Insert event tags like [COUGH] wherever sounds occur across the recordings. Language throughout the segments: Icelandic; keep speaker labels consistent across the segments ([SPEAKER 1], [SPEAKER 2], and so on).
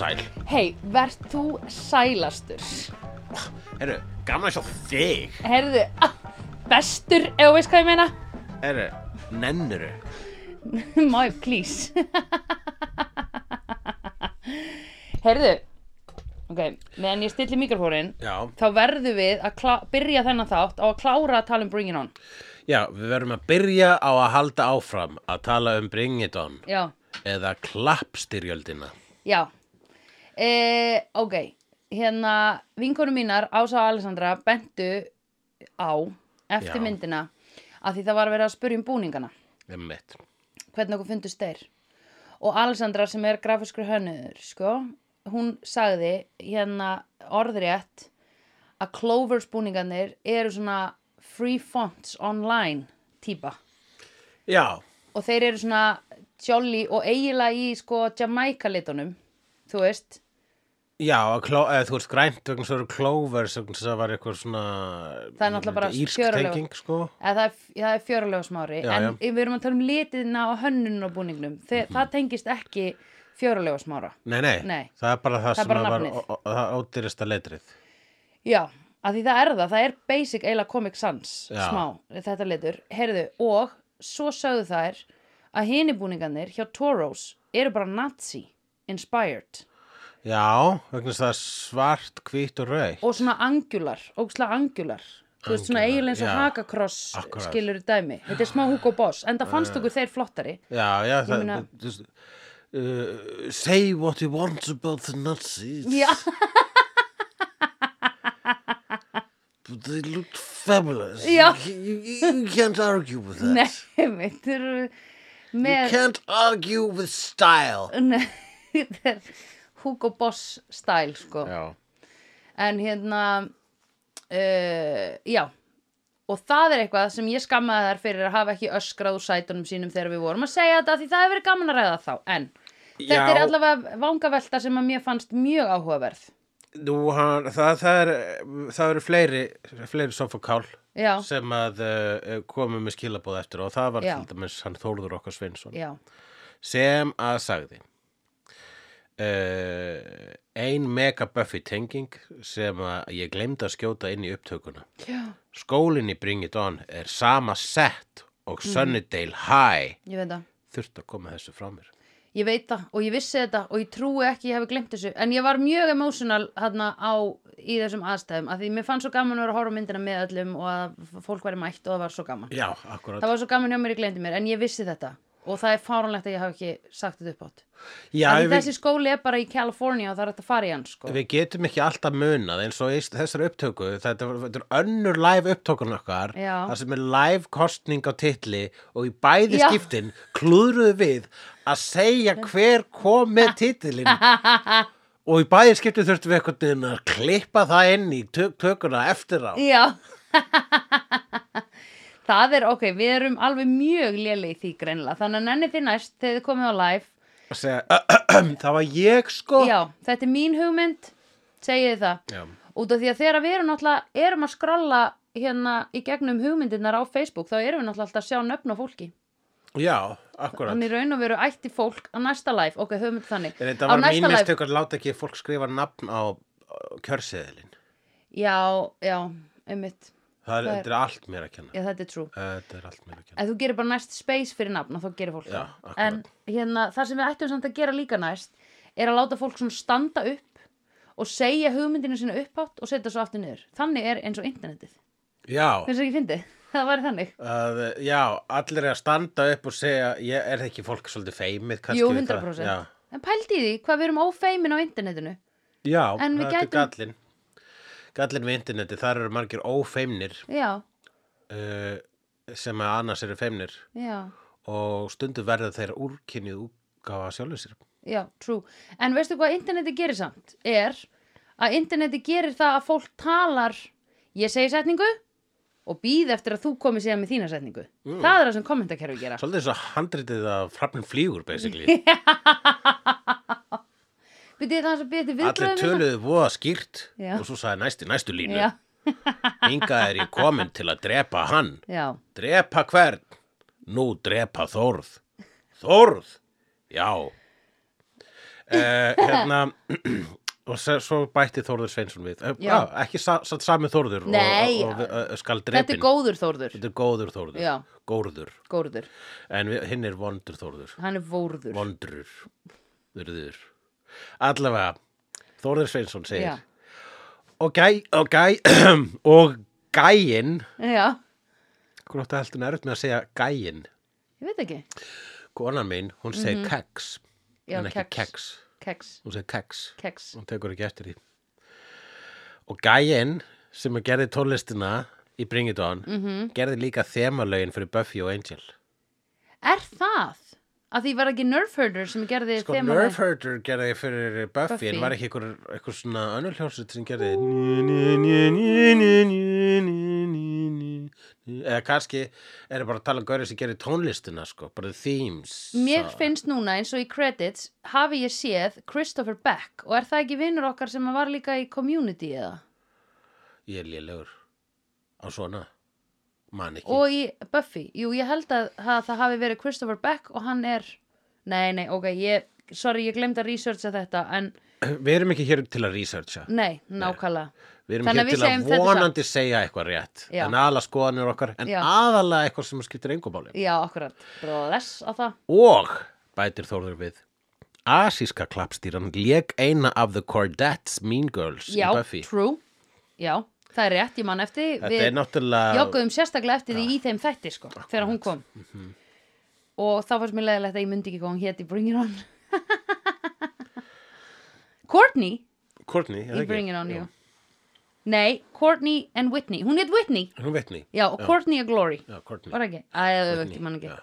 [SPEAKER 1] sæl?
[SPEAKER 2] Hei, verð þú sælastur?
[SPEAKER 1] Herru, gaman að sjá þig.
[SPEAKER 2] Herðu, ah, bestur, ef þú veist hvað ég meina?
[SPEAKER 1] Herru, nennuru. [LAUGHS]
[SPEAKER 2] Ég, please. Herðu, ok, meðan ég stilli mikrofórin,
[SPEAKER 1] Já,
[SPEAKER 2] þá verðum við að klá- byrja þennan þátt á að klára að tala um Bring It On.
[SPEAKER 1] já, við verðum að byrja á að halda áfram að tala um Bring It On
[SPEAKER 2] Já,
[SPEAKER 1] eða klappstyrjöldina.
[SPEAKER 2] já. E, ok, hérna, vinkonu mínar, Ása og Alessandra, bentu á, eftir
[SPEAKER 1] Já.
[SPEAKER 2] myndina, að því það var að vera að spyrja um búningana.
[SPEAKER 1] Einmitt.
[SPEAKER 2] hvernig okkur fundust þeir og Alessandra sem er grafiskur hönnuður sko, hún sagði hérna orðrétt að Clovers búningarnir eru svona free fonts online típa
[SPEAKER 1] Já,
[SPEAKER 2] og þeir eru svona jolly og eiginlega í sko Jamaica litunum þú veist
[SPEAKER 1] já, kló, eða, þú veist grænt vegna svo eru þess að það var eitthvað svona
[SPEAKER 2] Það er náttúrulega bara fjörulegu.
[SPEAKER 1] sko.
[SPEAKER 2] það er, er fjörulega smári
[SPEAKER 1] Já,
[SPEAKER 2] en
[SPEAKER 1] já.
[SPEAKER 2] við erum að tala um litina og hönnun og búningnum Þe, það tengist ekki fjörulega smára
[SPEAKER 1] Nei, nei,
[SPEAKER 2] Nei.
[SPEAKER 1] það er bara það,
[SPEAKER 2] Það
[SPEAKER 1] sem
[SPEAKER 2] bara
[SPEAKER 1] var ó- ó- ódýrista letrið.
[SPEAKER 2] Já, að því það er það, það er basic eiginlega Comic Sans smá, þetta litur, heyrðu, og svo sögðu þær að hinibúningarnir hjá Toros eru bara Nazi inspired
[SPEAKER 1] Já, vegna þess að svart, hvítt og rauð.
[SPEAKER 2] og svona angular, ógslag angular þú veist svona
[SPEAKER 1] Angular,
[SPEAKER 2] eiginlega eins og hakakross skilur dæmi, þetta er smá Hugo Boss en það fannst okkur þeir flottari
[SPEAKER 1] Já, já, það, þú veist, uh, say what you want about the Nazis.
[SPEAKER 2] Já,
[SPEAKER 1] But they looked fabulous.
[SPEAKER 2] Já.
[SPEAKER 1] You, you, you can't argue with that. [LAUGHS]
[SPEAKER 2] nei, mitt eru
[SPEAKER 1] You
[SPEAKER 2] með
[SPEAKER 1] can't argue with style.
[SPEAKER 2] Nei, [LAUGHS] þetta er Hugo Boss style sko.
[SPEAKER 1] Já.
[SPEAKER 2] en hérna uh, já. Og það er eitthvað sem ég skammaði þær fyrir að hafa ekki öskrað úr sætunum sínum þegar við vorum að segja þetta því það hefur verið gaman að ræða þá en þetta
[SPEAKER 1] Já.
[SPEAKER 2] er allavega vangavelta sem að mér fannst mjög áhugaverð.
[SPEAKER 1] Nú, hann, það, það, er, það eru fleiri, fleiri sofakál
[SPEAKER 2] já,
[SPEAKER 1] sem að uh, komu með skilabóð eftir og það var til dæmis hann Þórður okkar Sveinsson.
[SPEAKER 2] Já,
[SPEAKER 1] sem að sagði uh, ein mega Buffy tenging sem að ég glemdi að skjóta inn í upptökuna.
[SPEAKER 2] Já.
[SPEAKER 1] Skólinn í Bring It On er sama sett og Sunnydale High. Þurft að koma þessu frá mér.
[SPEAKER 2] Ég veit það og ég vissi þetta og ég trúi ekki ég hefði glemt þessu. En ég var mjög emotional hérna á í þessum aðstæðum að því mér fannst svo gaman að vera að horfa myndina með öllum og að fólk væri mætt og það var svo gaman.
[SPEAKER 1] Já,
[SPEAKER 2] Það var svo gaman hjá mér ég glemdi mér en ég vissi þetta og það er fáránlegt að ég hafi ekki sagt þetta upp átt
[SPEAKER 1] við,
[SPEAKER 2] þessi skóli er bara í California og það er fara í hann sko.
[SPEAKER 1] við getum ekki alltaf munað eins og þessar upptöku þetta, var- þetta er önnur live upptökun okkar
[SPEAKER 2] Já.
[SPEAKER 1] það sem er live kostning á titli og í bæði
[SPEAKER 2] Já.
[SPEAKER 1] skiptin klúðruðu við að segja hver kom með [LAUGHS] titilin og í bæði skiptin þurftum við eitthvað að klippa það inn í tök, tökuna eftir á
[SPEAKER 2] Já [LAUGHS] Það er ok, við erum alveg mjög léli í því greinlega þannig að nenni þið næst þegar þið komið á live.
[SPEAKER 1] Að segja, [CLEARS THROAT] það var ég sko.
[SPEAKER 2] Já, þetta er mín hugmynd segið það.
[SPEAKER 1] Já.
[SPEAKER 2] út af því að þegar við erum náttúrulega erum að skrolla hérna í gegnum hugmyndirnar á Facebook þá erum við náttúrulega alltaf að sjá nöfn á fólki.
[SPEAKER 1] Já, akkurat.
[SPEAKER 2] Þannig raun og veru ætti fólk á næsta live. Ok, hugmynd þannig.
[SPEAKER 1] En þetta var mín
[SPEAKER 2] næsta live,
[SPEAKER 1] mistök að láta ekki fólk skrifa nafn á kjörseðilin.
[SPEAKER 2] já, já, einmitt
[SPEAKER 1] Það er,
[SPEAKER 2] Það
[SPEAKER 1] þetta er allt mér að kenna.
[SPEAKER 2] já, þetta er true
[SPEAKER 1] Þetta er allt mér að kenna.
[SPEAKER 2] ef þú gerir bara næst space fyrir nafn og þá gerir fólk
[SPEAKER 1] Já,
[SPEAKER 2] það
[SPEAKER 1] akkurat.
[SPEAKER 2] en hérna, það sem við ættum samt að gera líka næst er að láta fólk svona standa upp og segja hugmyndinu sína upphátt og setja svo aftur niður þannig er eins og internetið
[SPEAKER 1] Já,
[SPEAKER 2] finnst það ekki fyndið? [LAUGHS] það væri þannig
[SPEAKER 1] að, já, allir er að standa upp og segja, ég, er það ekki fólk svolítið feimið kannski
[SPEAKER 2] Jú,
[SPEAKER 1] við það?
[SPEAKER 2] 100%
[SPEAKER 1] Já,
[SPEAKER 2] en pældi því hvað við erum ófeimin á internetinu
[SPEAKER 1] já
[SPEAKER 2] En við
[SPEAKER 1] er
[SPEAKER 2] gætum-
[SPEAKER 1] gallin. Við interneti, þar eru margir ófeimnir uh, sem að annars eru feimnir
[SPEAKER 2] já,
[SPEAKER 1] og stundu verða þeir úrkynnið útgáfa sjálfur sér.
[SPEAKER 2] já, true en veistu hvað interneti gerir samt er að interneti gerir það að fólk talar ég segi setningu og býð eftir að þú komið síðan með þína setningu
[SPEAKER 1] Mm.
[SPEAKER 2] það er það sem kommentakerfi gera
[SPEAKER 1] Svolítið svo handritið að frafnin flýgur, basically. [LAUGHS]
[SPEAKER 2] Byrðið það sem byrðið
[SPEAKER 1] Allir
[SPEAKER 2] viðbröðum
[SPEAKER 1] töluðu voða skýrt
[SPEAKER 2] Já.
[SPEAKER 1] og svo sagði næsti, næstu línu.
[SPEAKER 2] Já, [LAUGHS]
[SPEAKER 1] Inga er ég komin til að drepa hann.
[SPEAKER 2] já,
[SPEAKER 1] Drepa hvern? Nú drepa Þórð. Þórð? Já uh, [LAUGHS] Hérna [CLEARS THROAT] Og svo bætti Þórður Sveinsson við uh,
[SPEAKER 2] Já.
[SPEAKER 1] Ekki sa, sa, sami Þórður og-
[SPEAKER 2] Nei.
[SPEAKER 1] og, og, uh, skal
[SPEAKER 2] Þetta
[SPEAKER 1] drepin
[SPEAKER 2] er góður Þórður.
[SPEAKER 1] Þetta er góður Þórður
[SPEAKER 2] Já.
[SPEAKER 1] Góður
[SPEAKER 2] Góður.
[SPEAKER 1] En við, hinn er vondur Þórður
[SPEAKER 2] Hann er vórður.
[SPEAKER 1] Vondrur Þurður Allavega Þórður Sveinsson segir
[SPEAKER 2] Já.
[SPEAKER 1] Og gæ Og gæ [CLEARS THROAT] Og gæinn
[SPEAKER 2] Já,
[SPEAKER 1] það heldur erut með að segja gæinn
[SPEAKER 2] ég veit ekki.
[SPEAKER 1] Konan mín, hún segir keks
[SPEAKER 2] Mhm. Já,
[SPEAKER 1] en ekki
[SPEAKER 2] keks.
[SPEAKER 1] keks.
[SPEAKER 2] Keks.
[SPEAKER 1] Hún segir keks
[SPEAKER 2] Keks.
[SPEAKER 1] Hún tekur ekki eftir því Og gæinn sem að gerði tónlistina í Bring It On
[SPEAKER 2] Mhm.
[SPEAKER 1] -hmm. gerði líka þemalögin fyrir Buffy og Angel
[SPEAKER 2] Er það? að því var ekki Nerf Herder sem gerði
[SPEAKER 1] sko Nerf Herder gerði fyrir Buffy,
[SPEAKER 2] Buffy.
[SPEAKER 1] en var ekki eitthvað, eitthvað svona önnul hljómsveit sem gerði eða kannski er það bara að tala um gauri sem gerði tónlistina sko, bara themes
[SPEAKER 2] mér
[SPEAKER 1] svo.
[SPEAKER 2] finnst núna eins og í credits hafi ég séð Christopher Beck og er það ekki vinnur okkar sem var líka í community eða?
[SPEAKER 1] ég er liðlegur á svona
[SPEAKER 2] Og í Buffy, jú ég held að það, það hafi verið Christopher Beck og hann er, nei nei ok, ég, sorry ég glemd að researcha þetta en [CLEARS THROAT]
[SPEAKER 1] við erum ekki hér til að researcha.
[SPEAKER 2] Nei, nákvæmlega.
[SPEAKER 1] við erum hér til að vonandi segja eitthvað rétt
[SPEAKER 2] Já.
[SPEAKER 1] en aðla skoðanir okkar en aðalega eitthvað sem skiptir engumáli
[SPEAKER 2] Já, akkurat, bless á það.
[SPEAKER 1] Og, bætir Þórður við, asíska klappstýran lék eina af The Cordettes Mean Girls
[SPEAKER 2] Já, true, já, það er rétt, ég man eftir
[SPEAKER 1] Þetta er náttúrulega...
[SPEAKER 2] Jókuðum sérstaklega eftir því í þeim þætti sko, þegar hún kom.
[SPEAKER 1] Mhm.
[SPEAKER 2] og þá fannst mér leðilegt að ég myndi ekki hvað hún héti Bring It On. Courtney?
[SPEAKER 1] Courtney,
[SPEAKER 2] í Bring It On, [LAUGHS] jú. Nei, Courtney and Whitney. Hún hétt Whitney,
[SPEAKER 1] Hún Whitney.
[SPEAKER 2] já, og Courtney a Glory.
[SPEAKER 1] Já, Courtney.
[SPEAKER 2] var það ekki? Æ, ég veit ekki, mann ekki.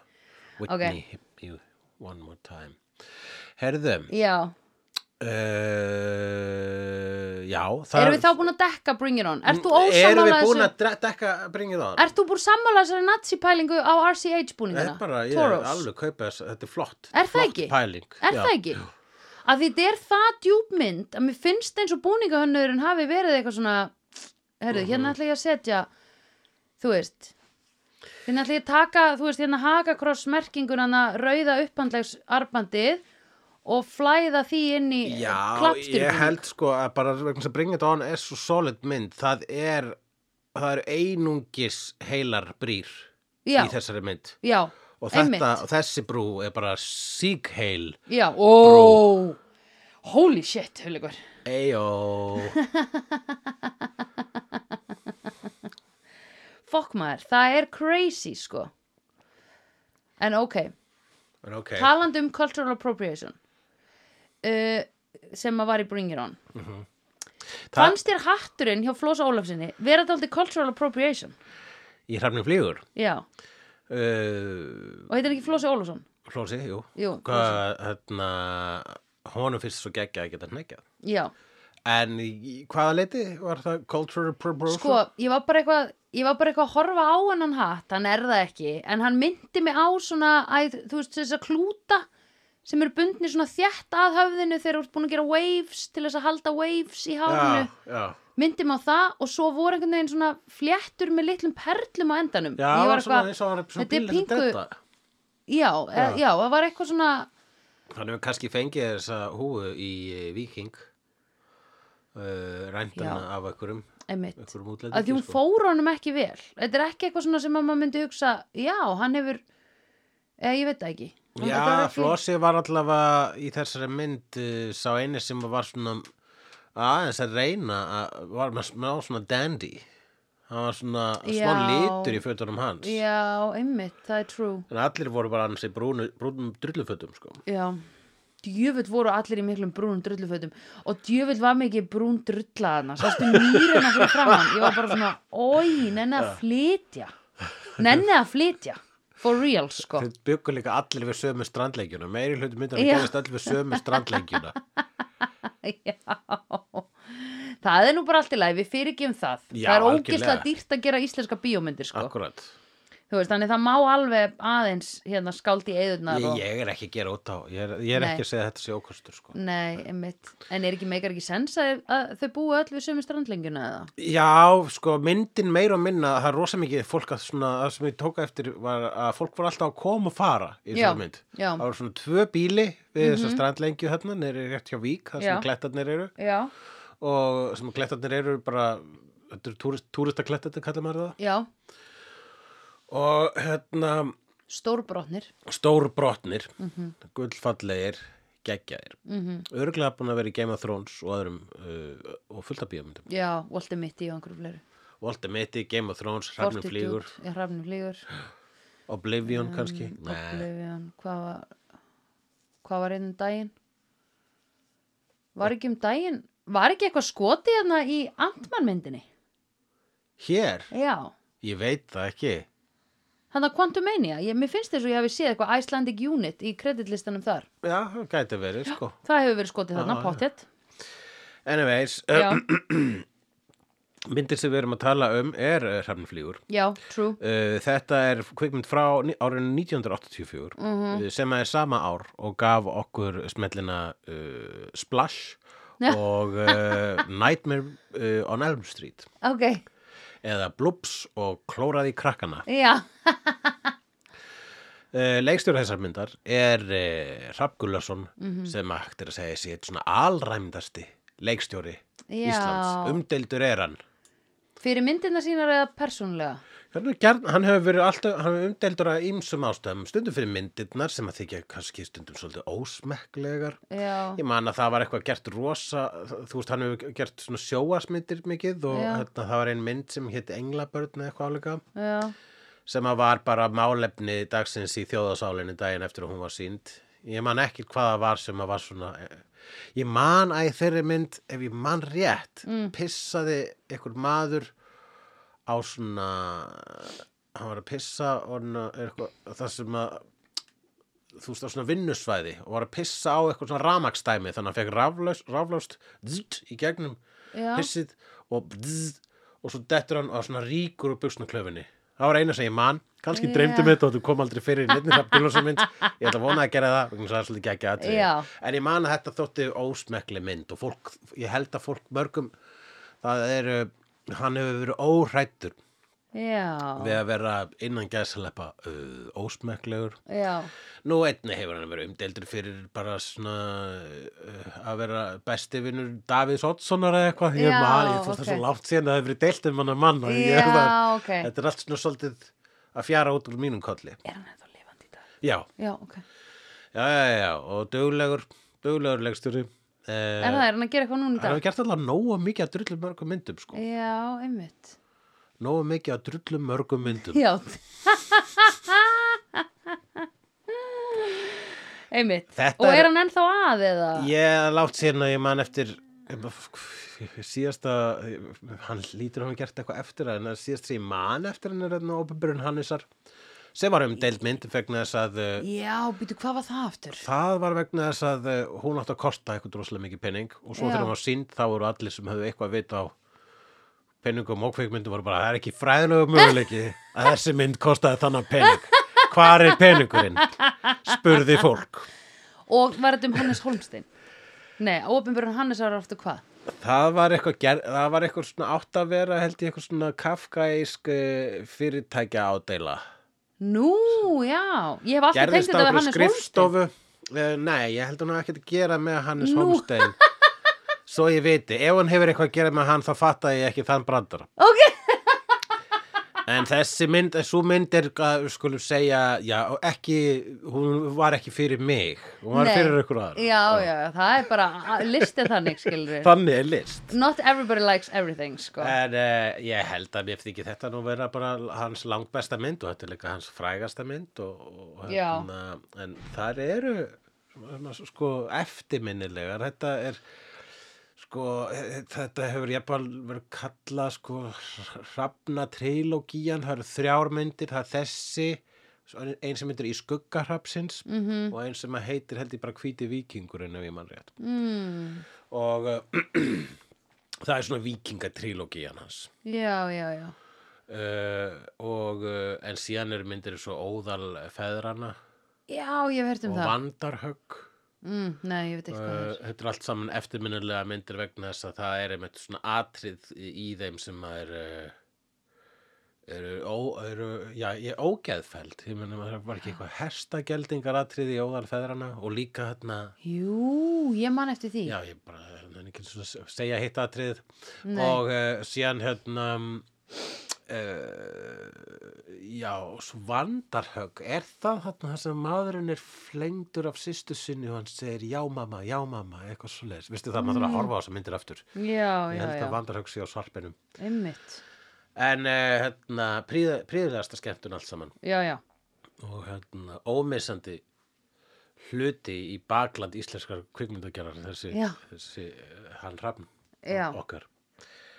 [SPEAKER 1] Whitney, hip you one more time. Herðu,
[SPEAKER 2] Já,
[SPEAKER 1] uh, já,
[SPEAKER 2] erum við þá búin að dekka Bring It On?
[SPEAKER 1] Erum við búin að dekka Bring It On?
[SPEAKER 2] Ert þú búin sammála þessari nazi-pælingu á RCH
[SPEAKER 1] Þetta
[SPEAKER 2] búningina?
[SPEAKER 1] er bara, ég er alveg kaupa þess, þetta er flott.
[SPEAKER 2] Er það
[SPEAKER 1] flott
[SPEAKER 2] ekki?
[SPEAKER 1] pæling.
[SPEAKER 2] Er
[SPEAKER 1] Já.
[SPEAKER 2] það ekki? Að því þetta er það djúpmynd að mér finnst eins og búningahönnurinn hafi verið eitthvað svona herru,
[SPEAKER 1] Mhm.
[SPEAKER 2] hérna ætla ég að setja þú veist hérna ætla ég að taka, þú veist, hérna hakakross merkinguna rauða upphandlegs arbandið og flæða því inn í
[SPEAKER 1] Já,
[SPEAKER 2] klappstýrbúning
[SPEAKER 1] ég held sko að bara vegna sem Bring It On er svo solid mynd, það er það er einungis heilar brýr
[SPEAKER 2] Já.
[SPEAKER 1] í þessari mynd.
[SPEAKER 2] Já,
[SPEAKER 1] og
[SPEAKER 2] einmitt.
[SPEAKER 1] þetta, og þessi brú er bara sígheil
[SPEAKER 2] Já, ó Holy shit, huligur
[SPEAKER 1] Eyjó. [LAUGHS]
[SPEAKER 2] Fokk maður, það er crazy sko. En ok.
[SPEAKER 1] En ok,
[SPEAKER 2] talandi um cultural appropriation uh, sem að var í Bring It On.
[SPEAKER 1] Það-
[SPEAKER 2] fannst þér hatturinn hjá Flósa Ólafsinni vera þetta aldrei cultural appropriation?
[SPEAKER 1] Í hrafnum flýgur?
[SPEAKER 2] Já,
[SPEAKER 1] uh,
[SPEAKER 2] og heitir hann ekki Flósi Ólafsson?
[SPEAKER 1] Flósi, jú,
[SPEAKER 2] Jú,
[SPEAKER 1] Hvað, hérna honum finnst svo geggja að geta hnekjað
[SPEAKER 2] já,
[SPEAKER 1] En í hvaða leiti var það cultural appropriation?
[SPEAKER 2] sko, ég var bara eitthvað ég var bara eitthvað að horfa á hennan hatt hann er það ekki, en hann myndi mig á svona, æ, þú veist, þess að klúta sem eru bundni svona þjætt að höfðinu þegar þú ert búin að gera waves til þess að halda waves í hárinu.
[SPEAKER 1] Já, já
[SPEAKER 2] myndi mig á það og svo voru einhvern veginn svona fléttur með litlum perlum á endanum.
[SPEAKER 1] Já,
[SPEAKER 2] ég
[SPEAKER 1] var
[SPEAKER 2] var
[SPEAKER 1] svona
[SPEAKER 2] eitthvað,
[SPEAKER 1] er svona
[SPEAKER 2] þetta er pingu- já, já. já, það var eitthvað svona
[SPEAKER 1] Þannig við kannski fengið þessa húfu í eh, Viking uh, rændana
[SPEAKER 2] Já.
[SPEAKER 1] af einhverjum, einhverjum
[SPEAKER 2] að því hún
[SPEAKER 1] sko.
[SPEAKER 2] fór honum ekki vel. Þetta er ekki eitthvað svona sem að maður myndi hugsa já, hann hefur eða ég veit það ekki
[SPEAKER 1] Já, Flossi var allavega í þessari mynd uh, sá eini sem var svona aðeins að reyna að var með smá svona dandy. Hann var svona smá
[SPEAKER 2] Já.
[SPEAKER 1] litur í fötunum hans.
[SPEAKER 2] Já, einmitt, það er true.
[SPEAKER 1] En allir voru bara annars í brúnu, brúnum drullufötum sko.
[SPEAKER 2] já, djöfull voru allir í miklum brúnum drullufötum. Og djöfull var mikið brún drullaðna sástu nýrina fyrir framann ég var bara svona, oi, nenni að flytja. Nenni að flytja for real, sko.
[SPEAKER 1] Þeir byggu líka allir við sömu strandleikjuna meiri hluti myndar
[SPEAKER 2] Já.
[SPEAKER 1] að gefast allir við sömu strandleikjuna [LAUGHS]
[SPEAKER 2] Já, það er nú bara allt í lagi, við fyrirgjum það.
[SPEAKER 1] Já,
[SPEAKER 2] það er ógislega dýrt að gera íslenska bíómyndir, sko.
[SPEAKER 1] Akkurat
[SPEAKER 2] þú veist, þannig það má alveg aðeins hérna skáld í eðurnar
[SPEAKER 1] Ég, ég er ekki að gera út á, ég er, ég er ekki að segja að þetta sé ókostur sko.
[SPEAKER 2] Nei, einmitt, en er ekki meikar ekki sens að, að þau búi öll við sömu strandlenguna eða?
[SPEAKER 1] Já, sko, myndin meira og minna, það er rosa mikið fólk að svona, það sem ég tóka eftir var að fólk voru alltaf að koma og fara í þessari mynd.
[SPEAKER 2] já.
[SPEAKER 1] Það voru svona tvö bíli við þessa strandlengju hérna, nýri rétt hjá Vík, það sem klettarnir eru
[SPEAKER 2] Já,
[SPEAKER 1] og sem klettarnir eru bara, túristaklettarnir, kallar maður það.
[SPEAKER 2] já,
[SPEAKER 1] Og hérna,
[SPEAKER 2] stórbrotnir
[SPEAKER 1] stór brotnir,
[SPEAKER 2] Mhm.
[SPEAKER 1] gullfallegir, geggjaðir. Mm -hmm. Örglega búin að vera í Game of Thrones og öðrum, uh, og fullt af bíómyndum.
[SPEAKER 2] Já, Walter Mitty og einhverju fleiri
[SPEAKER 1] Walter Mitty, Game of Thrones, Hrafnum flýgur,
[SPEAKER 2] Já, Hrafnum flýgur
[SPEAKER 1] Oblivion kannski. Nei.
[SPEAKER 2] Oblivion, hvað var hvað var einn um daginn var ekki um daginn var ekki eitthvað skoti hérna í Antman myndinni
[SPEAKER 1] Hér,
[SPEAKER 2] já,
[SPEAKER 1] ég veit það ekki.
[SPEAKER 2] Hann að Quantumania ég, mér finnst þess að ég hafi séð eitthvað Icelandic Unit í kreditlistanum þar
[SPEAKER 1] Já, það gæti verið, sko.
[SPEAKER 2] það hefur verið skotið þarna,
[SPEAKER 1] Já, já.
[SPEAKER 2] pottet
[SPEAKER 1] Anyways,
[SPEAKER 2] já, [CLEARS THROAT]
[SPEAKER 1] myndir sem við erum að tala um er Hrafnflýgur.
[SPEAKER 2] já, true
[SPEAKER 1] Uh, þetta er kvikmynd frá árinu 1984 uh, sem er sama ár og gaf okkur smellina uh, Splash
[SPEAKER 2] Já.
[SPEAKER 1] og uh, [LAUGHS] Nightmare on Elm Street
[SPEAKER 2] ok,
[SPEAKER 1] eða Bloops og Klóraði krakkana.
[SPEAKER 2] já, [LAUGHS]
[SPEAKER 1] Uh, leikstjóra þessar myndar er uh, Hrafn Gullarsson
[SPEAKER 2] Mhm.
[SPEAKER 1] sem hægt er að segja sér svona alræmdasti leikstjóri
[SPEAKER 2] Já.
[SPEAKER 1] Íslands. Umdeildur er hann.
[SPEAKER 2] fyrir myndina sínar eða persónulega
[SPEAKER 1] Hann, hefur verið alltaf, hann hefur umdeildur að ýmsum ástæðum, stundum fyrir myndirnar sem að þykja kannski stundum svolítið ósmekklegar.
[SPEAKER 2] já,
[SPEAKER 1] Ég man að það var eitthvað gert rosa, þú veist, hann hefur gert svona sjóasmyndir mikið og hérna, það var ein mynd sem hétt Englabörn eða eitthvað álega
[SPEAKER 2] já,
[SPEAKER 1] sem að var bara málefni dagsins í þjóðasálinni daginn eftir að hún var sínd. Ég man ekki hvað það var sem að var svona, ég man að í þeirri mynd, ef ég man rétt,
[SPEAKER 2] Mm.
[SPEAKER 1] pissaði einhver maður á svona, hann var að pissa og er eitthvað, það sem að, þú veist, á svona vinnusvæði og var að pissa á eitthvað svona ramakstæmi þannig að hann fekk raflaust, raflaust zzzt, í gegnum
[SPEAKER 2] Já.
[SPEAKER 1] pissið og bzzzt, og svo dettur hann á svona ríkur úr buksnaklöfinni. Það var eina sem ég man, kannski
[SPEAKER 2] Já.
[SPEAKER 1] dreymdi mig þetta og þú kom aldrei fyrir í nefnir það bílósamynd, ég ætla að vona að gera það, þess að það er svolítið aðrið.
[SPEAKER 2] Já.
[SPEAKER 1] En ég man að þetta þótti ósmekli mynd og fólk, ég held að fólk mörgum, það er, uh, hann hefur verið óhrættur
[SPEAKER 2] já,
[SPEAKER 1] við að vera innan gæðsalepa uh, ósmeklegur.
[SPEAKER 2] já,
[SPEAKER 1] Nú einni hefur hann verið umdeildur fyrir bara svona uh, að vera besti vinnur Davíðs Oddssonar eða eitthvað. Ég veist það er
[SPEAKER 2] ok.
[SPEAKER 1] svo langt síðan að það hefur verið deilt um hann að mann og ég er það,
[SPEAKER 2] ok.
[SPEAKER 1] þetta er allt svona svolítið að fjara út úr mínum kolli.
[SPEAKER 2] er hann eða lifandi í dag
[SPEAKER 1] Já,
[SPEAKER 2] já, ok,
[SPEAKER 1] já, já, já, og duglegur, duglegur leikstjóri. Uh,
[SPEAKER 2] er það, er hann að gera eitthvað núna í
[SPEAKER 1] Hann hefur
[SPEAKER 2] dag
[SPEAKER 1] gert alltaf nógu mikið að drullum mörgum myndum, sko.
[SPEAKER 2] já, einmitt.
[SPEAKER 1] Nógu mikið að drullum mörgum myndum.
[SPEAKER 2] já. Einmitt.
[SPEAKER 1] Þetta
[SPEAKER 2] og
[SPEAKER 1] er-
[SPEAKER 2] er hann ennþá að eða?
[SPEAKER 1] Ég látt sérna ég man eftir síðasta hann lítur að hafa gert eitthvað eftir það en það síðast sem ég man eftir hann er hérna óbyrjun Hannesar sem var um deild mynd vegna þess að uh,
[SPEAKER 2] já, býtu, hvað var það aftur?
[SPEAKER 1] það var vegna þess að uh, hún átti að kosta eitthvað droslega mikið penning og svo
[SPEAKER 2] Já.
[SPEAKER 1] þegar hún var sínd þá voru allir sem höfðu eitthvað að vita á penningum og kveikmyndum voru bara það er ekki fræðilegu möguleiki að þessi mynd kostaði þannig penning hvar er penningurinn spurði fólk.
[SPEAKER 2] Og var þetta um Hannes Holmstein? Nei, ópenbjörn Hannes var aftur hvað?
[SPEAKER 1] Það var eitthvað, það var eitthvað svona átt að vera held ég eitthvað svona kafkaísk uh, fyrirtækja ádeila.
[SPEAKER 2] Nú, já, ég hef alltaf tengt þetta við Hannes Holmstein
[SPEAKER 1] skrifstofu. Uh, nei, ég held hún hafa ekkert að gera með Hannes
[SPEAKER 2] Nú.
[SPEAKER 1] Holmstein. [LAUGHS] Svo ég viti, ef hann hefur eitthvað að gera með hann þá fatta ég ekki þann brandara.
[SPEAKER 2] ok,
[SPEAKER 1] En þessi mynd, svo mynd er, skulum segja, já, ekki, hún var ekki fyrir mig. Hún var
[SPEAKER 2] Nei.
[SPEAKER 1] fyrir ykkur aðra.
[SPEAKER 2] já, já, það er bara listið þannig, skilur [LAUGHS]
[SPEAKER 1] Þannig er list.
[SPEAKER 2] not everybody likes everything, sko
[SPEAKER 1] En uh, ég held að mér þykir þetta nú vera bara hans langbesta mynd og þetta er líka hans frægasta mynd og, og
[SPEAKER 2] Já.
[SPEAKER 1] hérna, en þar eru sko eftirminnilegar, þetta er sko, eh, þetta hefur ég bara verið kallað sko hrafna trilógían, það eru þrjár myndir, það er þessi svo ein sem myndir í skuggarhrapsins
[SPEAKER 2] Mhm.
[SPEAKER 1] -hmm. og ein sem að heitir held ég bara hvíti vikingurinn ef ég mann rétt
[SPEAKER 2] mm.
[SPEAKER 1] og uh, [CLEARS THROAT] það er svona vikingatrilógían hans
[SPEAKER 2] já, já, já
[SPEAKER 1] uh, og uh, en síðan eru myndir svo óðal feðrana
[SPEAKER 2] Já, ég hef heyrt um
[SPEAKER 1] og
[SPEAKER 2] það
[SPEAKER 1] vandarhögg
[SPEAKER 2] mm, Nei, ég veit ekki hvað það er.
[SPEAKER 1] Þetta er allt saman eftirminnilega myndir vegna þess að það er einmitt svona atrið í, þeim sem er uh, eru, ó, eru já, ég ógeðfæld ég meina það var ekki eitthvað hestageldingar atrið í óðalfeðrana og líka hérna
[SPEAKER 2] Jú, ég man eftir því.
[SPEAKER 1] Já, ég bara, nenni ekki svona að segja hitt atrið.
[SPEAKER 2] Nei.
[SPEAKER 1] og uh, síðan hérna Uh, já, svo vandarhögg er það þarna þar sem maðurinn er flengdur af sýstu sinni og hann segir já mamma, já mamma, eitthvað svo leis veistu það, maður þarf að horfa á þessa myndir aftur.
[SPEAKER 2] Mm. Já,
[SPEAKER 1] ég held
[SPEAKER 2] já,
[SPEAKER 1] að vandarhögg sé á svarpinum
[SPEAKER 2] einmitt.
[SPEAKER 1] En uh, hérna, príð, príðilegasta skemmtun allt saman.
[SPEAKER 2] Já, já,
[SPEAKER 1] og hérna, ómissandi hluti í bakland íslenskar kvikmyndagerðar þessi, þessi uh, hann rafn okkar.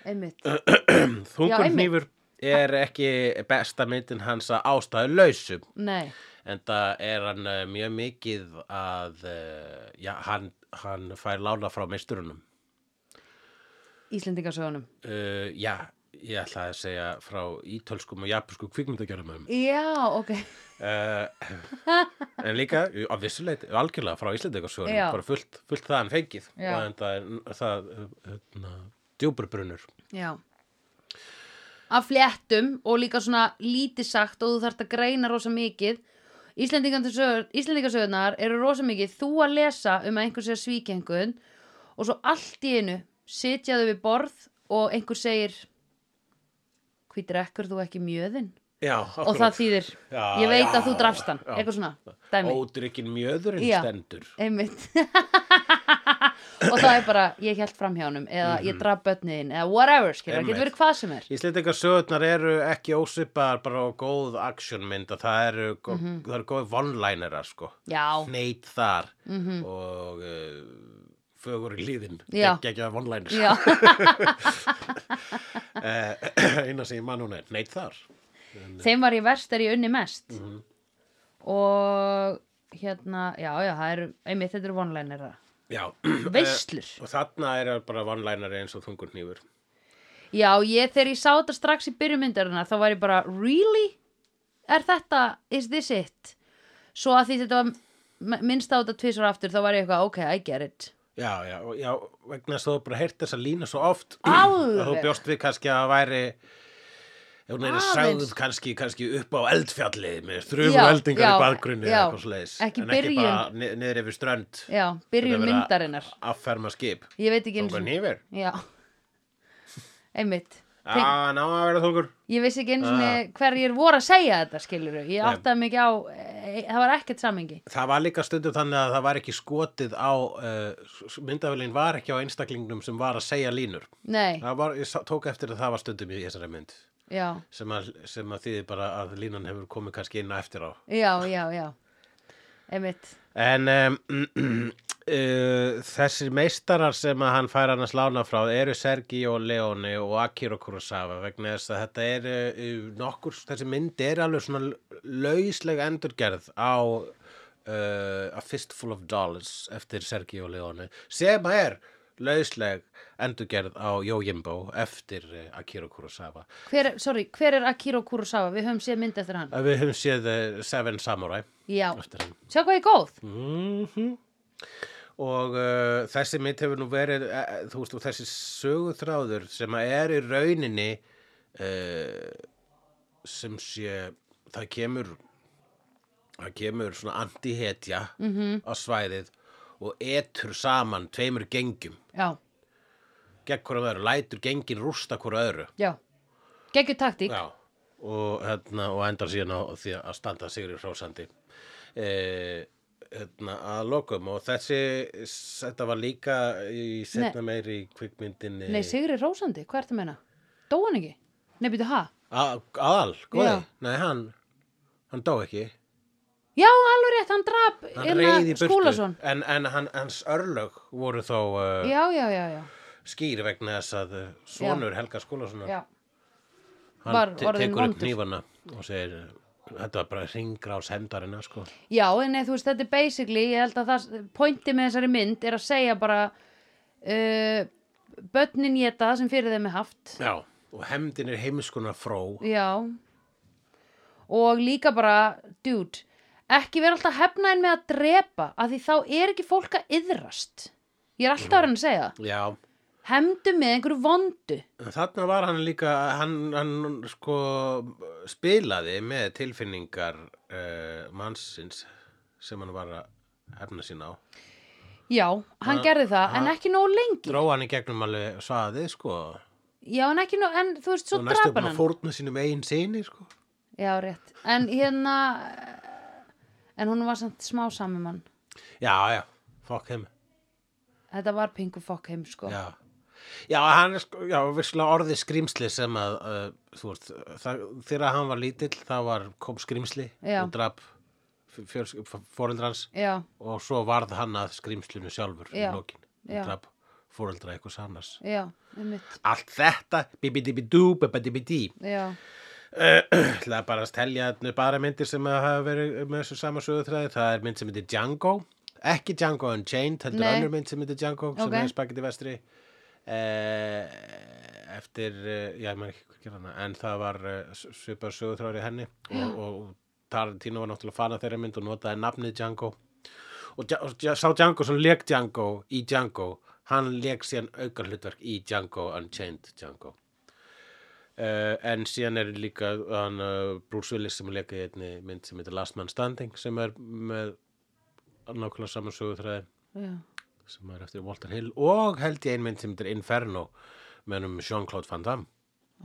[SPEAKER 2] Einmitt. [CLEARS THROAT]
[SPEAKER 1] Þungur
[SPEAKER 2] einmitt.
[SPEAKER 1] Er ekki besta myndin hans að ástæðu lausu.
[SPEAKER 2] Nei,
[SPEAKER 1] en það er hann uh, mjög mikið að uh, já, hann, hann fær lána frá meisturunum.
[SPEAKER 2] Íslendingasögunum.
[SPEAKER 1] Uh, já, ég ætla að segja frá ítölskum og japanskum kvikmyndagerðum.
[SPEAKER 2] Já, ok.
[SPEAKER 1] Uh, en líka á vissuleit, algjörlega frá Íslendingasögunum
[SPEAKER 2] Já.
[SPEAKER 1] bara fullt, fullt það hann fengið.
[SPEAKER 2] Já.
[SPEAKER 1] og það er það, hérna, djúburbrunnur
[SPEAKER 2] Já Af fléttum og líka svona lítið sagt og þú þarft að greina rosa mikið. Íslendingasögurnar eru rosa mikið. Þú að lesa um að einhver segja svíkengun og svo allt í einu sitjaðu við borð og einhver segir hví drekkur þú ekki mjöðin
[SPEAKER 1] já,
[SPEAKER 2] og það þýðir
[SPEAKER 1] Já,
[SPEAKER 2] ég veit
[SPEAKER 1] já,
[SPEAKER 2] að þú drafst hann. eitthvað svona, dæmi.
[SPEAKER 1] Ódrykkin mjöðurinn
[SPEAKER 2] Já.
[SPEAKER 1] stendur.
[SPEAKER 2] Einmitt [LAUGHS] og það er bara, ég held fram hjá honum eða
[SPEAKER 1] Mhm.
[SPEAKER 2] ég draf bönniðin eða whatever, skilur, það getur verið hvað sem er
[SPEAKER 1] Íslendingar sögurnar eru ekki ósvipaðar bara á góð actionmynd og það eru, gó,
[SPEAKER 2] Mhm.
[SPEAKER 1] það eru góð vonlænerar sko.
[SPEAKER 2] já,
[SPEAKER 1] Neitt þar og uh, fögur í líðin.
[SPEAKER 2] Mhm. Já.
[SPEAKER 1] Ekki ekki að vonlænir.
[SPEAKER 2] já, [LAUGHS] [CLEARS THROAT]
[SPEAKER 1] Eina sem ég man hún er, neitt þar.
[SPEAKER 2] þeim var ég verst er ég unni mest
[SPEAKER 1] Mhm.
[SPEAKER 2] og hérna, já, já, það eru einmitt, þetta eru vonlænir
[SPEAKER 1] Já.
[SPEAKER 2] Veislur
[SPEAKER 1] og þarna eru bara vonlænari eins og þungur hnífur.
[SPEAKER 2] já, ég, þegar ég sá þetta strax í byrjumyndarinnar þá var ég bara, really? er þetta, is this it? svo að því þetta var minnst á þetta tvisvar aftur þá var ég eitthvað, ok, I get it
[SPEAKER 1] Já, já, já, vegna þess að þú bara heyrt þessa lína svo oft
[SPEAKER 2] Alveg. [CLEARS THROAT]
[SPEAKER 1] að þú bjóst við kannski að væri hún er sagð kannski, kannski upp á eldfjalli með þrjumur
[SPEAKER 2] Já,
[SPEAKER 1] eldingar í baðgrunni
[SPEAKER 2] já.
[SPEAKER 1] sleiðis
[SPEAKER 2] Ekki
[SPEAKER 1] en ekki
[SPEAKER 2] byrjun.
[SPEAKER 1] bara ni- niður yfir strönd.
[SPEAKER 2] Já,
[SPEAKER 1] verið
[SPEAKER 2] myndarinnar.
[SPEAKER 1] afferma skip.
[SPEAKER 2] Ég veit ekki
[SPEAKER 1] hnífur
[SPEAKER 2] já, einmitt.
[SPEAKER 1] Já, ná að vera þungur.
[SPEAKER 2] Ég vissi ekki einu
[SPEAKER 1] Ah.
[SPEAKER 2] sinni hverjir voru að segja þetta skiluru, ég áttaði mikið á e, það var ekkert samengi
[SPEAKER 1] Það var líka stundum þannig að það var ekki skotið á uh, myndavélin var ekki á einstaklingnum sem var að segja línur.
[SPEAKER 2] Nei,
[SPEAKER 1] var, ég tók eftir að það var stundum í þessari mynd
[SPEAKER 2] já,
[SPEAKER 1] sem að, sem að þýði bara að línan hefur komið kannski inn á eftir á.
[SPEAKER 2] Já, já, já. Einmitt,
[SPEAKER 1] En um, uh, [CLEARS THROAT] þessir meistarar sem að hann fær annars lána frá eru Sergi og Leone og Akira Kurosawa vegna þess að þetta er uh, nokkur, þessi mynd er alveg svona lausleg endurgerð á uh, A Fistful of Dollars eftir Sergi og Leone sem er lausleg endurgerð á Yojimbo eftir uh, Akira Kurosawa.
[SPEAKER 2] hver, er- sorry, hver er Akira Kurosawa, við höfum séð mynd eftir hann
[SPEAKER 1] Uh, Við höfum séð uh, Seven Samurai
[SPEAKER 2] já, sjá hvað er góð
[SPEAKER 1] Mhm. Og uh, þessi mynd hefur nú verið, uh, þú veist, þessi söguþráður sem er í rauninni uh, sem sé, það kemur, það kemur svona antihetja -hmm. á svæðið og etur saman tveimur gengjum,
[SPEAKER 2] já,
[SPEAKER 1] gegn hverju öðru, lætur gengin rústa hverju öðru.
[SPEAKER 2] já, geggjur taktík.
[SPEAKER 1] Já, og, hérna, og endar síðan á því að standa sigri hrósandi. E, hérna, að lokum og þessi, þetta var líka í setna meiri í kvikmyndinni.
[SPEAKER 2] Nei, Sigri Rósandi, hvað ertu að menna? dó hann ekki? nei, byrju, ha?
[SPEAKER 1] A- aðal, góði, nei hann hann dó ekki,
[SPEAKER 2] já, alveg rétt, hann
[SPEAKER 1] í burtu.
[SPEAKER 2] Skúlason.
[SPEAKER 1] En, en hann, hans örlög voru þó uh,
[SPEAKER 2] já, já, já, já,
[SPEAKER 1] skýr vegna þess að uh, sonur Helga Skúlasonar.
[SPEAKER 2] Já.
[SPEAKER 1] hann
[SPEAKER 2] var
[SPEAKER 1] tekur upp nýfana og segir þetta var bara ringrás hendarina sko.
[SPEAKER 2] Já, en nei, þú veist, þetta er basically, ég held að það, pointi með þessari mynd er að segja bara, uh, börnin geta það sem fyrir þeim er haft.
[SPEAKER 1] Já, og hemdin er heimskuna fró
[SPEAKER 2] Já. Og líka bara, dude Ekki vera alltaf hefnaðin með að drepa af því þá er ekki fólk að yðrast Ég er alltaf að reyna að segja það.
[SPEAKER 1] Já,
[SPEAKER 2] Hemdu með einhverju vondu.
[SPEAKER 1] En þarna var hann líka hann, hann sko spilaði með tilfinningar uh, mannsins sem hann var að hefna sín á.
[SPEAKER 2] Já, hann
[SPEAKER 1] Ha-
[SPEAKER 2] gerði það, en
[SPEAKER 1] ha-
[SPEAKER 2] ekki nógu lengi.
[SPEAKER 1] dró hann í gegnum alveg svaðið sko.
[SPEAKER 2] Já, en ekki nógu, en þú veist, svo
[SPEAKER 1] og næstu
[SPEAKER 2] drapa
[SPEAKER 1] búin
[SPEAKER 2] hann
[SPEAKER 1] að fórna sínum eigin sinni sko.
[SPEAKER 2] Já, rétt. En hérna En hún var samt smá sami mann
[SPEAKER 1] já, já, fokk heim
[SPEAKER 2] Þetta var pingu fokk heim, sko.
[SPEAKER 1] Já, já, hann er sko, já, virkilega orðið skrýmsli sem að, uh, þú veist, þegar hann var lítill, þá var, kom skrýmsli
[SPEAKER 2] Já.
[SPEAKER 1] og draf fóreldrans
[SPEAKER 2] Já,
[SPEAKER 1] og svo varð hann að skrýmslinu sjálfur í lokin,
[SPEAKER 2] Já.
[SPEAKER 1] draf fóreldra eitthvað annars.
[SPEAKER 2] já, einmitt.
[SPEAKER 1] Allt þetta, bibidibidú, bibidibidí.
[SPEAKER 2] Já, [CLEARS THROAT]
[SPEAKER 1] Það er bara að stelja bara myndir sem hafa verið með þessu sama sögutræði. Það er mynd sem heitir Django, ekki Django Unchained, heldur önnur mynd sem heitir Django sem
[SPEAKER 2] Ok.
[SPEAKER 1] er spagetti vestri. Eh, eftir, eh, já, ég maður ekki hvað gera hana, en það var eh, svipað sögutræður í henni og, og Tarantino var náttúrulega fana þeirra mynd og notaði nafnið Django. Og, sá Django sem leik Django í Django, hann leik síðan aukar hlutverk í Django Unchained Django. Uh, en síðan er líka hann, uh, Bruce Willis sem leika í einni mynd sem heitir Last Man Standing sem er með nákvæmlega saman sögutræði
[SPEAKER 2] já,
[SPEAKER 1] sem er eftir Walter Hill og held ég ein mynd sem heitir Inferno með um Jean-Claude Van Damme.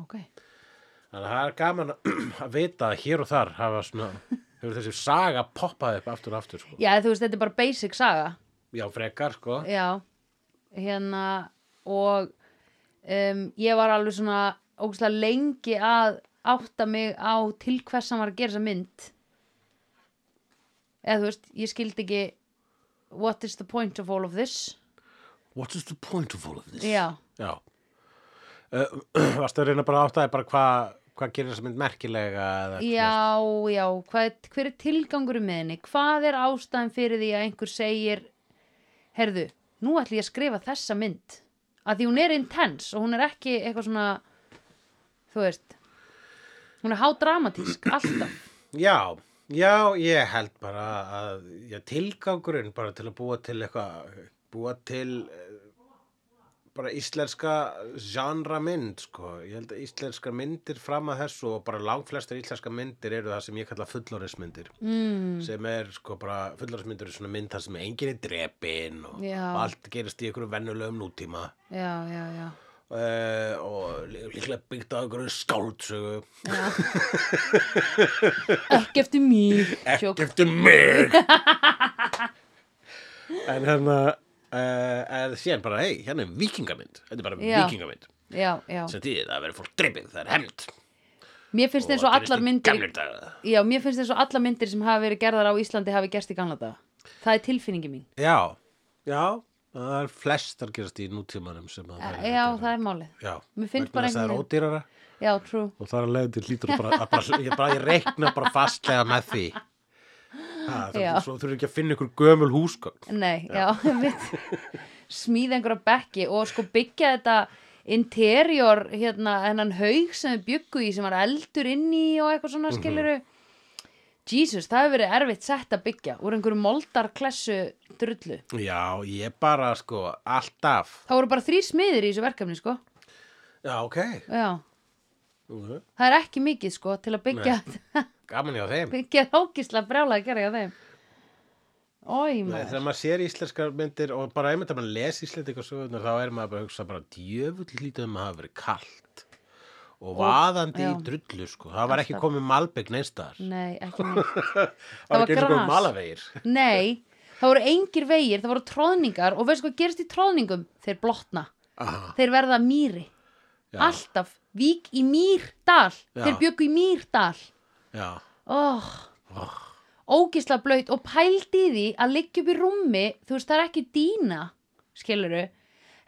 [SPEAKER 2] Ok.
[SPEAKER 1] Þannig að það er gaman að vita að hér og þar hafa svona [LAUGHS] hefur þessi saga poppað upp aftur og aftur sko.
[SPEAKER 2] Já, þú veist, þetta er bara basic saga.
[SPEAKER 1] Já frekar sko.
[SPEAKER 2] Já, hérna og um, ég var alveg svona ógustlega lengi að átta mig á til hvers hann var að gera þessa mynd. Eða þú veist, ég skildi ekki what is the point of all of this?
[SPEAKER 1] What is the point of all of this?
[SPEAKER 2] Já,
[SPEAKER 1] Já. Uh, [CLEARS THROAT] varstu að reyna bara að áttaði bara hvað hva gerir þess að mynd merkilega eða,
[SPEAKER 2] já, já hvað, er- hver er tilgangur með henni hvað er ástæðan fyrir því að einhver segir herðu, nú ætlum ég að skrifa þessa mynd? Að því hún er intense og hún er ekki eitthvað svona þú veist hún er hádramatísk, alltaf
[SPEAKER 1] Já, já, ég held bara að já, tilgangurinn bara til að búa til eitthvað, búa til eh, bara íslenska genre mynd, sko. Ég held að íslenska myndir fram að þessu og bara langflestar íslenska myndir eru það sem ég kalla fullorðismyndir. Mm. Sem er, sko, bara fullorðismyndir er svona mynd þar sem enginn er drepinn og,
[SPEAKER 2] Já.
[SPEAKER 1] allt gerist í einhverju vennulegum nútíma.
[SPEAKER 2] já, já, já
[SPEAKER 1] Uh, og lí- líklega byggt á einhverju skáldsögu. [LAUGHS]
[SPEAKER 2] Ekki eftir mig
[SPEAKER 1] ekki eftir mig. [LAUGHS] En hérna uh, síðan bara, hei, hérna er vikingamynd þetta er bara
[SPEAKER 2] Já. já.
[SPEAKER 1] sem því það verður fólk dreipið, það er hemmt
[SPEAKER 2] mér finnst eins og allar myndir já, mér finnst eins og allar myndir sem hafa verið gerðar á Íslandi hafi gerst í gamla daga. Það er tilfinningi mín.
[SPEAKER 1] Já, já það er flestar gerast í nútímanum sem að það
[SPEAKER 2] já, það er málið.
[SPEAKER 1] Já,
[SPEAKER 2] Mér finnst bara
[SPEAKER 1] þess að það er
[SPEAKER 2] einhvern
[SPEAKER 1] ódýrara.
[SPEAKER 2] Já, true.
[SPEAKER 1] Og það er að leiða til hlýtur bara, að bara, ég, bara, ég reikna bara fastlega með því. Ha,
[SPEAKER 2] Já.
[SPEAKER 1] það, svo þurfum ekki að finna ykkur gömul húsgögn.
[SPEAKER 2] Nei, já, [LAUGHS] einmitt. Smíða einhverja bekki og sko byggja þetta interior hérna, hennan haug sem við byggu í sem var eldur inn í og eitthvað svona skiluru Jesus, það hefur verið erfitt sett að byggja úr einhverju moldarklessu drullu.
[SPEAKER 1] Já, ég bara, sko, alltaf.
[SPEAKER 2] Það voru bara þrý smiðir í þessu verkefni sko.
[SPEAKER 1] Já, ok.
[SPEAKER 2] Já,
[SPEAKER 1] uh
[SPEAKER 2] það er ekki mikið sko til að byggja [LAUGHS]
[SPEAKER 1] gaman hjá þeim.
[SPEAKER 2] Byggja ógislega brjála að gera hjá þeim. Ói,
[SPEAKER 1] Nei, þegar maður sér íslenskar myndir og bara einmitt að maður les sögurnar þá er maður bara að hugsa bara djöfull lítið um að hafa verið kalt og vaðandi
[SPEAKER 2] já.
[SPEAKER 1] í drullu sko. það var ekki komið malbygg neistar
[SPEAKER 2] Nei, [LAUGHS] ekki mikið
[SPEAKER 1] það
[SPEAKER 2] var
[SPEAKER 1] ekki eins og komið malavegir. [LAUGHS]
[SPEAKER 2] Nei, það voru engir vegir, það voru tróðningar og veistu hvað gerist í tróðningum? Þeir blotna,
[SPEAKER 1] Aha,
[SPEAKER 2] þeir verða mýri.
[SPEAKER 1] Já,
[SPEAKER 2] Alltaf, vík í Mýrdal. Þeir bjöggu í Mýrdal. Oh,
[SPEAKER 1] oh,
[SPEAKER 2] Ógisla blöyt og pældi því að liggja upp í rúmi Þú veist, það er ekki dýna Skiluru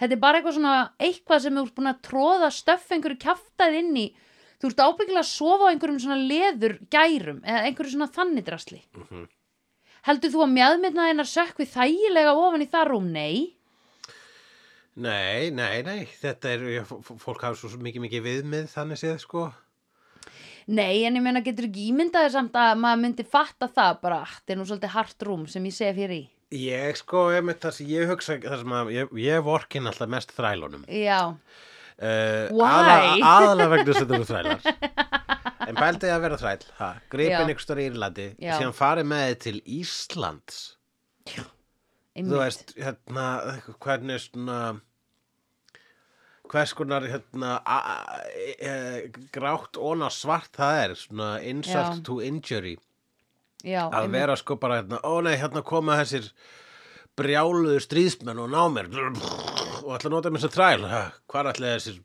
[SPEAKER 2] Þetta er bara eitthvað svona, eitthvað sem ert búin að tróða stöff einhverju kjaftaði inn í Þú ert ábyggilega að sofa á einhverjum svona leður gærum eða einhverju svona þannig drasli
[SPEAKER 1] Mhm.
[SPEAKER 2] Heldur þú að mjadmyndna hennar sökvi þægilega ofan í það rúm? Nei
[SPEAKER 1] Nei, nei, nei, þetta er, já, fólk hafa svo mikið, mikið viðmið þannig séð, sko.
[SPEAKER 2] Nei, en ég meina getur ekki ímyndaði samt að maður myndi fatta það bara, "Ah, þetta er nú svolítið hart rúm sem ég sef hér í.
[SPEAKER 1] Ég, sko, með það sem ég hugsa, það sem að, ég, ég vorkin alltaf mest þrælunum.
[SPEAKER 2] Já,
[SPEAKER 1] Uh,
[SPEAKER 2] Why?
[SPEAKER 1] Aðalega vegna sem þetta eru þrælar. [LAUGHS] En bældi að vera þræl, ha,
[SPEAKER 2] Já.
[SPEAKER 1] gripin ykkur stóri í Írlandi,
[SPEAKER 2] Já.
[SPEAKER 1] síðan farið með þið til Íslands.
[SPEAKER 2] einmitt.
[SPEAKER 1] Þú veist, hérna, hvernig svona, hvers konar, hérna, a, e, grátt óna svart það er, svona insult
[SPEAKER 2] Já.
[SPEAKER 1] to injury.
[SPEAKER 2] Já,
[SPEAKER 1] Að
[SPEAKER 2] einmitt.
[SPEAKER 1] vera sko bara, hérna, ó nei, hérna koma þessir brjáluðu stríðsmenn og ná mér og ætla að nota mér sem þræl. Ha, Hvar ætla þessir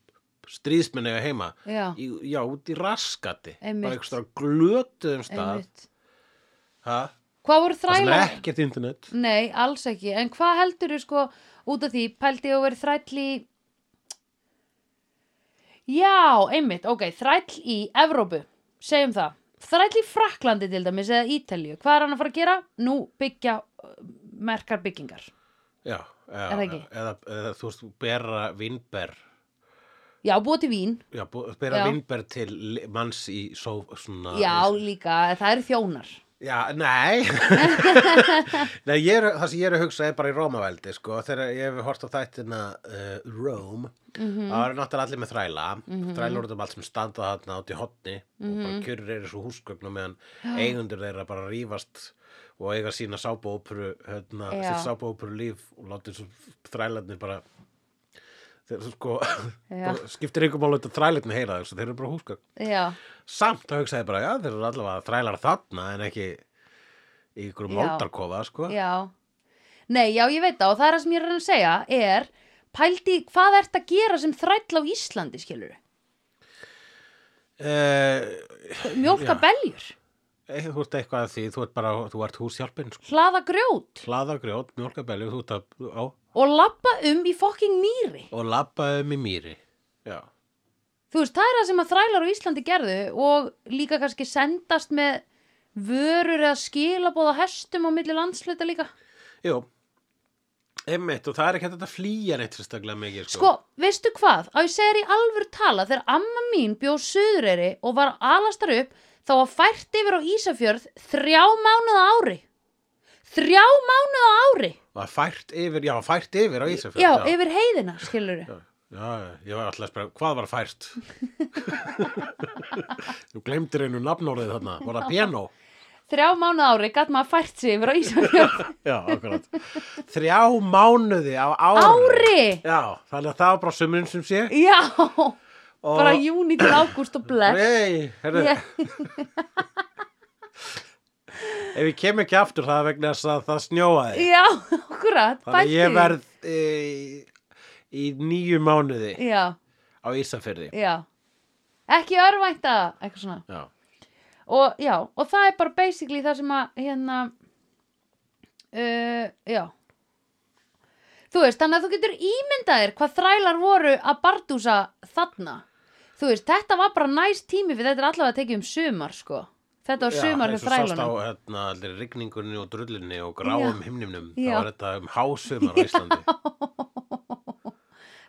[SPEAKER 1] stríðsmenn eiga heima?
[SPEAKER 2] Já.
[SPEAKER 1] Í, já, út í raskati.
[SPEAKER 2] Einmitt.
[SPEAKER 1] Bara stóra glötuðum stað.
[SPEAKER 2] Hvað voru
[SPEAKER 1] Það sem
[SPEAKER 2] þrælar?
[SPEAKER 1] er ekkert internet.
[SPEAKER 2] Nei, alls ekki. En hvað heldur þú sko út af því, ég að vera þræll í... Já, einmitt, ok, þræll í Evrópu, segjum það. Þræll í Fraklandi til dæmis eða Ítalíu. Hvað er hann að fara að gera? Nú byggja uh, merkar byggingar.
[SPEAKER 1] Já, já,
[SPEAKER 2] Er það ekki?
[SPEAKER 1] Eða, eða þú veist, bera vínber
[SPEAKER 2] Já, búið til vín.
[SPEAKER 1] Já, bú- bera
[SPEAKER 2] Já.
[SPEAKER 1] vínber til li- manns í svo, svona
[SPEAKER 2] Já, líka, það eru þjónar.
[SPEAKER 1] Já, nei. [LAUGHS] Nei, er, það sem ég er að hugsa er bara í Rómaveldi, sko. Þegar ég hef hort á þættina uh, Rome
[SPEAKER 2] Mhm.
[SPEAKER 1] það eru náttúrulega allir með þræla. Þrælar út um allt sem standa þarna át í hotni og
[SPEAKER 2] Mhm.
[SPEAKER 1] bara kjörur eru svo húsgögnum meðan eigendur þeirra bara rífast og eiga sína sábópuru hérna, sitt sábópuru líf og látið svo þrælarnir bara þeir sko [LAUGHS] skiptir ykkur málu þetta þrælarnir heyra þess þeir eru bara húsgögn
[SPEAKER 2] Já,
[SPEAKER 1] samt að hugsaði bara, já, þeir eru allavega þrælar þarna en ekki í ykkur
[SPEAKER 2] Já.
[SPEAKER 1] moldarkofa, sko.
[SPEAKER 2] já. Nei, já, ég veit það og það er það sem ég er að segja er, pældi, hvað ert að gera sem þræll á Íslandi, skilur
[SPEAKER 1] Uh,
[SPEAKER 2] Mjólka
[SPEAKER 1] Já.
[SPEAKER 2] beljur,
[SPEAKER 1] þú ert eitthvað að því, þú ert bara, þú ert húshjálpin, sko.
[SPEAKER 2] hlaða grjót
[SPEAKER 1] Hlaðagrjót, mjólkabelju, þú ert að, á,
[SPEAKER 2] og lappa um í fokking mýri.
[SPEAKER 1] og labba um í mýri. Já.
[SPEAKER 2] Þú veist, það er það sem að þrælar á Íslandi gerðu og líka kannski sendast með vörur eða skilabóð á hestum á milli landsluta líka.
[SPEAKER 1] Jú, einmitt, og það er ekki hægt að flýja neitt sérstaklega mikið, sko.
[SPEAKER 2] Sko, veistu hvað? Á ég segir í alvöru tala þegar amma mín bjóð suðureyri og var alastar upp þá var fært yfir á Ísafjörð þrjá mánuða ári. Þrjá mánuða ári?
[SPEAKER 1] Var fært yfir, já, fært yfir á Ísafjörð.
[SPEAKER 2] Já, yfir heiðina, skilur
[SPEAKER 1] Já, já, ég var alltaf að spyrja, hvað var fært? [LAUGHS] Þú glemdir einu nafnórið þarna, var það piano?
[SPEAKER 2] Þrjá mánuða ári gæt maður fært sig yfir á Ísafjörð. [LAUGHS]
[SPEAKER 1] Já, akkurat. Þrjá mánuði á ári.
[SPEAKER 2] ári!
[SPEAKER 1] Já, þannig að það var bara sömurinn sem sé.
[SPEAKER 2] Já,
[SPEAKER 1] Og...
[SPEAKER 2] bara júni til ágúst og bless.
[SPEAKER 1] Nei, herru, [LAUGHS] ef ég kem ekki aftur það er vegna þess að það snjóaði.
[SPEAKER 2] já, akkurat,
[SPEAKER 1] Þannig að ég verð e, í nýju mánuði
[SPEAKER 2] Já,
[SPEAKER 1] á Ísafyrði.
[SPEAKER 2] já. Ekki örvænta, eitthvað svona.
[SPEAKER 1] Já,
[SPEAKER 2] og já, og það er bara basically það sem að hérna uh, já þú veist, þannig að þú getur ímyndaðir hvað þrælar voru að bardúsa þarna þú veist, þetta var bara næst tími fyrir þetta er allavega að tekið um sumar sko þetta var sumar hjá
[SPEAKER 1] eins og sást á
[SPEAKER 2] þrælunum
[SPEAKER 1] hérna, allir rigningunni og drullinni og gráum himninum.
[SPEAKER 2] Já.
[SPEAKER 1] Það var þetta um hásumar á Íslandi. [LAUGHS]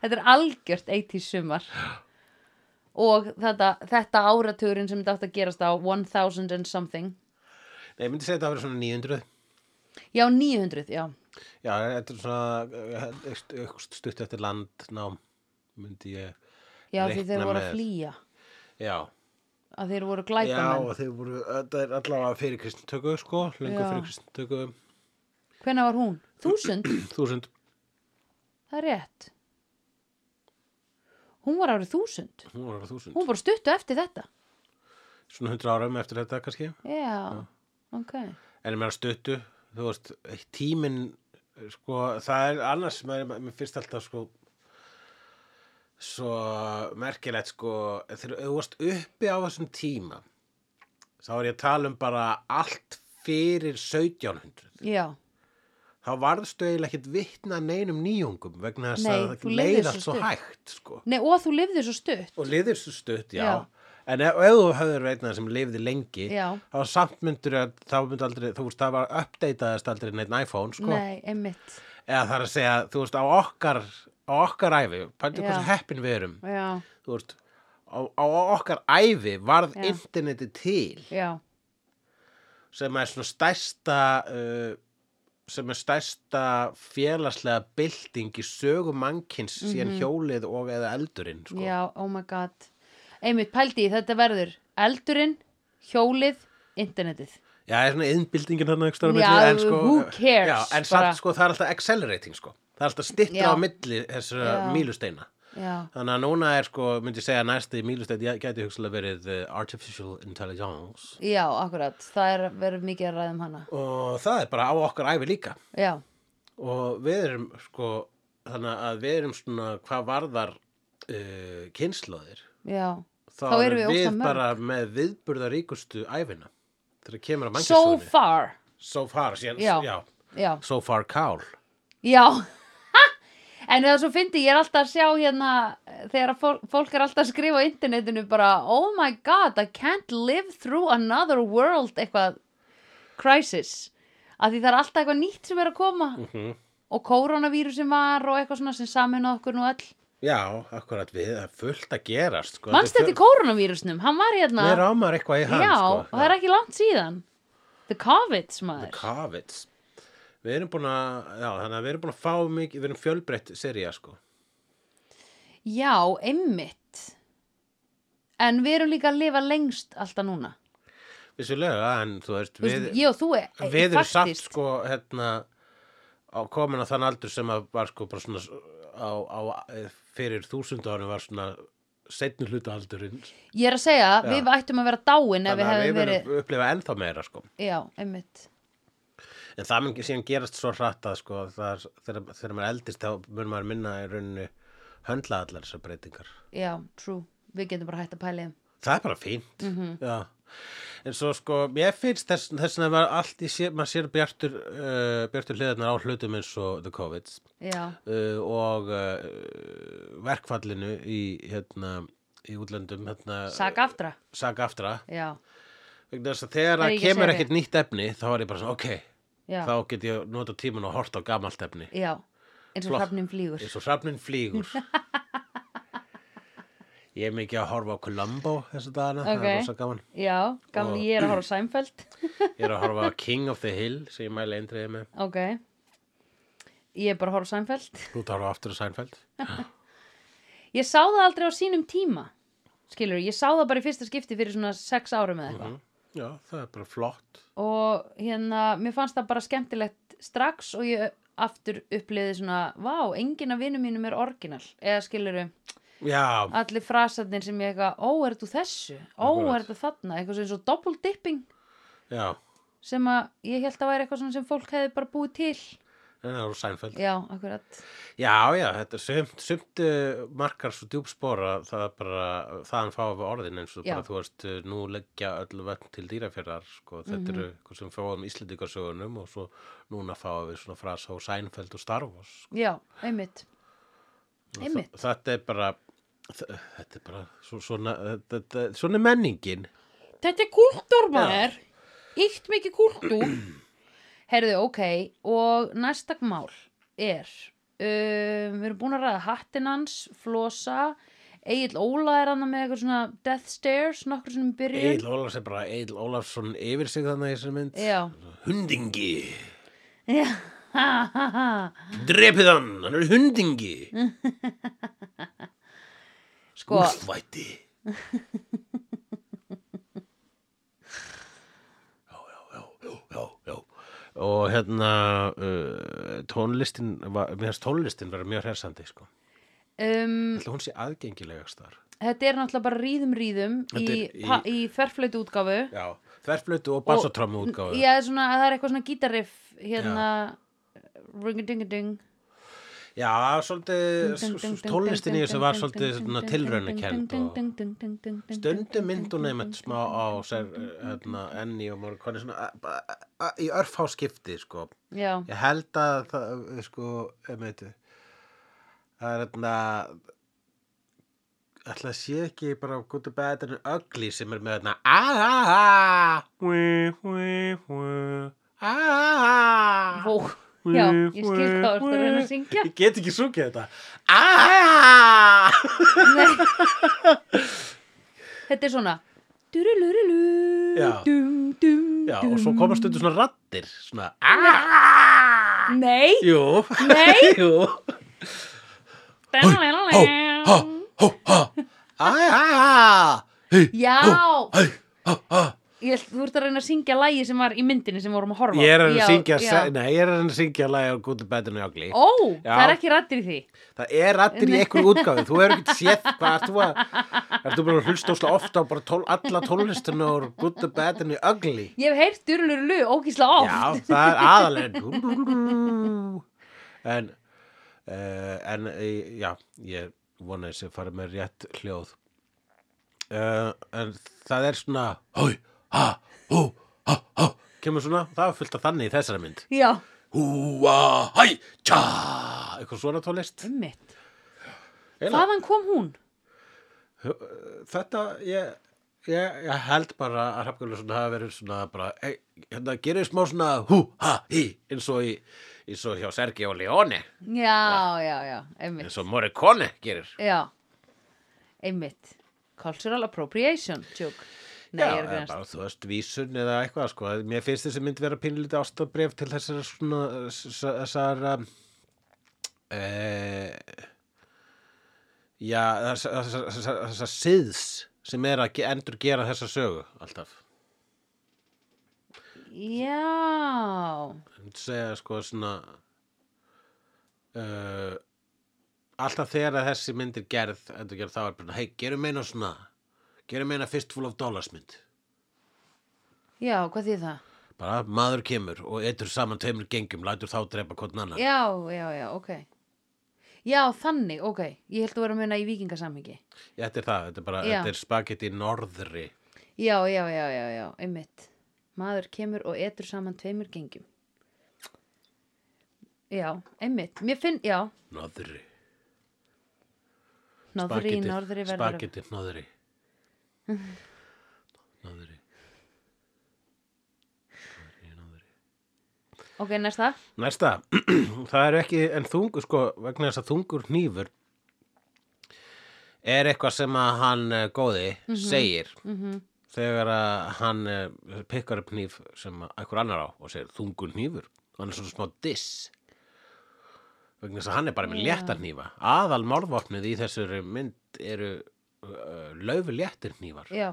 [SPEAKER 2] þetta er algjört 80 sumar og þetta, þetta áratugurinn sem þetta átt að gerast á 1000 and something
[SPEAKER 1] Nei, ég myndi segja þetta að vera svona 900.
[SPEAKER 2] já, 900, já
[SPEAKER 1] Já, þetta er svona eh, eitthvað stutt eftir landnám, myndi ég.
[SPEAKER 2] já, því þeir voru að flýja
[SPEAKER 1] Já,
[SPEAKER 2] að þeir voru
[SPEAKER 1] já,
[SPEAKER 2] glæpamenn
[SPEAKER 1] og þeir voru, þetta er allavega fyrir kristintöku, sko, lengur
[SPEAKER 2] Já.
[SPEAKER 1] fyrir kristintöku,
[SPEAKER 2] Hvenær var hún? Þúsund? [CLEARS THROAT]
[SPEAKER 1] þúsund.
[SPEAKER 2] Það er rétt. Hún var árið þúsund.
[SPEAKER 1] Hún var þúsund.
[SPEAKER 2] Hún bara stuttu eftir þetta.
[SPEAKER 1] Svona hundra árum eftir þetta kannski.
[SPEAKER 2] Já, ok.
[SPEAKER 1] En ég meira stuttu, þú veist, tíminn, sko, það er annars, mér finnst alltaf, sko, svo merkilegt, sko, þegar þú varst uppi á þessum tíma, þá er ég að tala um bara allt fyrir 1700.
[SPEAKER 2] Já,
[SPEAKER 1] Þá varðstu eiginlega ekkit vitna neinum nýjungum vegna þess að það
[SPEAKER 2] lifðir
[SPEAKER 1] leiðast
[SPEAKER 2] svo
[SPEAKER 1] hægt, sko.
[SPEAKER 2] Nei, og þú lifðir svo stutt.
[SPEAKER 1] Og liðir svo stutt, já.
[SPEAKER 2] Já.
[SPEAKER 1] En ef, þú höfður veitnað sem lifði lengi,
[SPEAKER 2] Já.
[SPEAKER 1] þá samt myndur að þá myndur aldrei, þú veist, það var updataðist aldrei neitt iPhone, sko.
[SPEAKER 2] Nei, einmitt.
[SPEAKER 1] Eða það er að segja, þú veist, á okkar á okkar æfi,
[SPEAKER 2] Já.
[SPEAKER 1] hversu heppin við erum
[SPEAKER 2] já,
[SPEAKER 1] þú veist, á, á okkar æfi varð
[SPEAKER 2] Já.
[SPEAKER 1] interneti til
[SPEAKER 2] já,
[SPEAKER 1] sem er svona stærsta uh, sem er stærsta félagslega bylting í sögu mannkins síðan hjólið og eða eldurinn sko.
[SPEAKER 2] Mhm. já, oh my god einmitt, pældi í þetta verður eldurinn, hjólið internetið,
[SPEAKER 1] Já, það er svona ekki stóra
[SPEAKER 2] Já,
[SPEAKER 1] sko,
[SPEAKER 2] who cares,
[SPEAKER 1] já, en samt sko það er alltaf accelerating sko það er alltaf stittra á milli þessara mílusteina. Þannig að núna er sko, myndi ég segja næsti mílustein gæti hugsalega verið uh, artificial intelligence.
[SPEAKER 2] Já, akkurat. Það er verið mikið að ræða um hana.
[SPEAKER 1] Og það er bara á okkar æfi líka.
[SPEAKER 2] Já,
[SPEAKER 1] og við erum sko þannig að við erum svona hvað varðar uh, kynnslóðir
[SPEAKER 2] já.
[SPEAKER 1] þá,
[SPEAKER 2] Þá erum við
[SPEAKER 1] við bara með viðburðaríkustu æfina þegar kemur að
[SPEAKER 2] so
[SPEAKER 1] mannkynssögunni
[SPEAKER 2] far.
[SPEAKER 1] So far, síðan,
[SPEAKER 2] Já.
[SPEAKER 1] já.
[SPEAKER 2] já,
[SPEAKER 1] so far kál
[SPEAKER 2] Já En það er svo fyndi, ég er alltaf að sjá hérna þegar að fólk, fólk er alltaf að skrifa á internetinu bara Oh my god, I can't live through another world eitthvað crisis að því það er alltaf eitthvað nýtt sem er að koma
[SPEAKER 1] Mhm.
[SPEAKER 2] og koronavírusin var og eitthvað svona sem samina okkur nú öll
[SPEAKER 1] Já, akkurat við, það er fullt að gerast sko.
[SPEAKER 2] Manst þetta í kóronavírusnum? Hann var hérna
[SPEAKER 1] Við rámar eitthvað í hann
[SPEAKER 2] Já,
[SPEAKER 1] sko.
[SPEAKER 2] og það er ekki langt síðan The COVID, maður
[SPEAKER 1] Kavits Við erum búin að, já, þannig að við erum búin að fá mikið, við erum fjölbreytt sería sko.
[SPEAKER 2] Já, einmitt En við erum líka að lifa lengst alltaf núna
[SPEAKER 1] Vissulega, en þú veist, við,
[SPEAKER 2] veist, Ég og þú er
[SPEAKER 1] við erum
[SPEAKER 2] faktist.
[SPEAKER 1] sko, hérna, á komin á þann aldur sem að var sko bara svona á, á fyrir þúsund árum var svona seinni hluta aldurinn.
[SPEAKER 2] Ég er að segja,
[SPEAKER 1] Já.
[SPEAKER 2] við ættum að vera dáin ef við
[SPEAKER 1] Þannig að
[SPEAKER 2] hefum
[SPEAKER 1] við
[SPEAKER 2] verið
[SPEAKER 1] upplifa ennþá meira sko.
[SPEAKER 2] Já, einmitt
[SPEAKER 1] En það mun síðan gerast svo hratt að sko, er, þegar, þegar maður eldist þá mun maður minna í rauninni höndla allar þessar breytingar.
[SPEAKER 2] Já, true, við getum bara hægt að pæli
[SPEAKER 1] Það er bara fínt.
[SPEAKER 2] Mhm.
[SPEAKER 1] Já. En svo sko, mér finnst þess, þess að allt í sér, maður sér bjartur, uh, bjartur hliðarnar á hlutum eins og the COVID uh, og uh, verkfallinu í, hérna, í útlöndum, hérna,
[SPEAKER 2] sag aftra
[SPEAKER 1] sag aftra.
[SPEAKER 2] Já,
[SPEAKER 1] Vegna þess að þegar kemur ekkert nýtt efni, þá er ég bara svona, ok,
[SPEAKER 2] já,
[SPEAKER 1] þá get ég nota tíman og hort á gamalt efni.
[SPEAKER 2] já eins og hrafnin flýgur.
[SPEAKER 1] Eins og hrafnin flýgur. [LAUGHS] Ég er mikið að horfa á Columbo þessu dagana, það
[SPEAKER 2] Ok.
[SPEAKER 1] er rosa gaman.
[SPEAKER 2] Já, gamli
[SPEAKER 1] Og-
[SPEAKER 2] ég er að horfa á Seinfeld. [LAUGHS]
[SPEAKER 1] Ég er að horfa á King of the Hill sem ég mæli eindriði með.
[SPEAKER 2] Ok. Ég er bara að horfa á Seinfeld.
[SPEAKER 1] Þú tar á aftur á Seinfeld? [LAUGHS]
[SPEAKER 2] Ég sá það aldrei á sínum tíma Skilur, ég sá það bara í fyrsta skipti fyrir svona sex árum eða eitthvað
[SPEAKER 1] já, það er bara flott.
[SPEAKER 2] Og hérna, mér fannst það bara skemmtilegt strax og ég aftur uppliði svona, vá, enginn af vinum mínum er orginal, eða skiluru
[SPEAKER 1] já,
[SPEAKER 2] allir frasarnir sem ég eitthvað, ó, er þetta þessu? Ó, er þetta þarna, eitthvað sem svo double dipping
[SPEAKER 1] já,
[SPEAKER 2] sem að ég held að væri eitthvað sem fólk hefði bara búið til
[SPEAKER 1] það er á Seinfeld.
[SPEAKER 2] Já, akkurat,
[SPEAKER 1] já, já, þetta er sumt, sumt uh, markar svo djúpspora það er bara, þaðan fáum við orðin eins og bara þú veist, uh, nú leggja öllu vögn til dýrafjörðar, sko, þetta
[SPEAKER 2] Mhm.
[SPEAKER 1] eru eitthvað sem fáum Íslendingarsögunum og svo núna fáum við svona frasa á Seinfeld og Star Wars
[SPEAKER 2] já, einmitt. Einmitt,
[SPEAKER 1] Þa- Þetta er bara þetta er bara svo, svona, þetta, svona menningin.
[SPEAKER 2] Þetta er kultúr maður. Ítt mikið kultúr herðu, ok og næsta mál er um, við erum búin að ræða hattin hans, flosa. Egil Óla er hann með eitthvað svona death stares, nokkur sem byrjun.
[SPEAKER 1] Egil Ólafs er bara Egil Ólafsson yfir sig þannig í þessari mynd.
[SPEAKER 2] Já,
[SPEAKER 1] Hundingi,
[SPEAKER 2] já. Ha, ha, ha.
[SPEAKER 1] drepið hann, hann er hundingi. [LAUGHS]
[SPEAKER 2] Sko,
[SPEAKER 1] Úlfvætti Já, já, já, já, já, já Og hérna uh, tónlistin var, mér finnst tónlistin vera mjög hersandi sko.
[SPEAKER 2] um,
[SPEAKER 1] Ætli hún sé aðgengilegast þar?
[SPEAKER 2] þetta er náttúrulega bara ríðum ríðum í,
[SPEAKER 1] Þetta er í-
[SPEAKER 2] í, í þverflötu útgáfu
[SPEAKER 1] Já, þverflötu og bassatrámu útgáfu
[SPEAKER 2] Já, svona, það er eitthvað svona gítarriff hérna ring-a-ding-a-ding
[SPEAKER 1] Já, svolítið, tónlistin í þessu var svolítið tilraunakend og stundum mynd hún einmitt smá á sér, hérna, enni og morgun í örfá skipti, sko. Ég held að það, sko, einmitt, það er hérna, ætla að sé ekki bara or bad and ugly sem er með hérna, a-a-a, wi-wi-wi, a-a-a.
[SPEAKER 2] Vó, Já, ég skil ert að reyna að syngja.
[SPEAKER 1] Ég get ekki sungið þetta. Ah!
[SPEAKER 2] Þetta er svona
[SPEAKER 1] Já. og svo komast stundu svona rattir, svona ah!
[SPEAKER 2] Nei
[SPEAKER 1] Jú. Hó, hó, hó, hó. Æ, æ, æ.
[SPEAKER 2] Já,
[SPEAKER 1] hei, hó, hó.
[SPEAKER 2] Ég, þú ert að reyna að syngja lægi sem var í myndinni sem vorum að horfa á.
[SPEAKER 1] Ég er að
[SPEAKER 2] Já,
[SPEAKER 1] syngja,
[SPEAKER 2] já.
[SPEAKER 1] nei, ég er að syngja lagi á Good, Bad and Ugly.
[SPEAKER 2] Ó,
[SPEAKER 1] Já.
[SPEAKER 2] það er ekki rættir í því
[SPEAKER 1] Það er rattir í einhverju útgáfi. Þú hefur ekkert séð, hvað þú að, bara að hlusta óslega ofta á bara tól, alla tónlistuna og Good, Bad and Ugly?
[SPEAKER 2] Ég hef heyrt durulurulu ógísla oft
[SPEAKER 1] Já, það er aðalega. En, uh, en, eh, já, ég vona þess að fara með rétt hljóð. Uh, en það er svona, hói, ha, hú, ha, ha, kemur svona, það er fullt af þannig í þessari mynd.
[SPEAKER 2] Já,
[SPEAKER 1] Húa, hæ, tja, eitthvað svona tónlist.
[SPEAKER 2] ummitt. Hvaðan kom hún?
[SPEAKER 1] Þetta, ég, ég, ég held bara að Hrafgjörlusson hafa verið svona bara, hey, hérna gerir smá svona hú, ha, hí, eins og í, eins og hjá Sergio Leone,
[SPEAKER 2] Já, já, já, einmitt
[SPEAKER 1] eins og Morricone gerir.
[SPEAKER 2] Já, einmitt Cultural appropriation, tjók Nei,
[SPEAKER 1] Já, eða bara, þú veist, vísun eða eitthvað, sko. Mér finnst þessi mynd vera pínlítið ástabref til þessar svona, þessar, e, já, þessar, siðs sem er að endur gera þessa sögu, alltaf.
[SPEAKER 2] Já
[SPEAKER 1] segja sko svona uh, alltaf þegar þessi mynd er gerð, endur gerð þá er bara, hei, gerum meina svona gerum meina fistful of dollars mynd.
[SPEAKER 2] Já, hvað þýð það?
[SPEAKER 1] bara maður kemur og eitur saman tveimur gengjum, lætur þá drepa hvern annan.
[SPEAKER 2] Já, já, já, ok. Já, þannig, ok. Ég held að vera að meina í vikingasamhengi
[SPEAKER 1] þetta er það, þetta er bara,
[SPEAKER 2] Já.
[SPEAKER 1] þetta er spagetti norðri.
[SPEAKER 2] Já, já, já, já, já, einmitt. Maður kemur og etur saman tveimur gengjum. Já, einmitt. Mér finn, já,
[SPEAKER 1] norðri,
[SPEAKER 2] norðri í norðri verður
[SPEAKER 1] spagetti norðri norðri Norðri, norðri.
[SPEAKER 2] Ok, næsta.
[SPEAKER 1] Næsta, [CLEARS THROAT] það er ekki en þungur sko, vegna þess að þungur hnífur er eitthvað sem að hann eh, góði segir þegar að hann eh, pikkar upp hníf sem að einhver annar á og segir þungur hnífur. Hann er svona smá diss. Vegna þess að hann er bara með
[SPEAKER 2] Já.
[SPEAKER 1] léttar hnífa. Aðal málvopnið í þessari mynd eru uh, laufi léttir hnífar.
[SPEAKER 2] Já,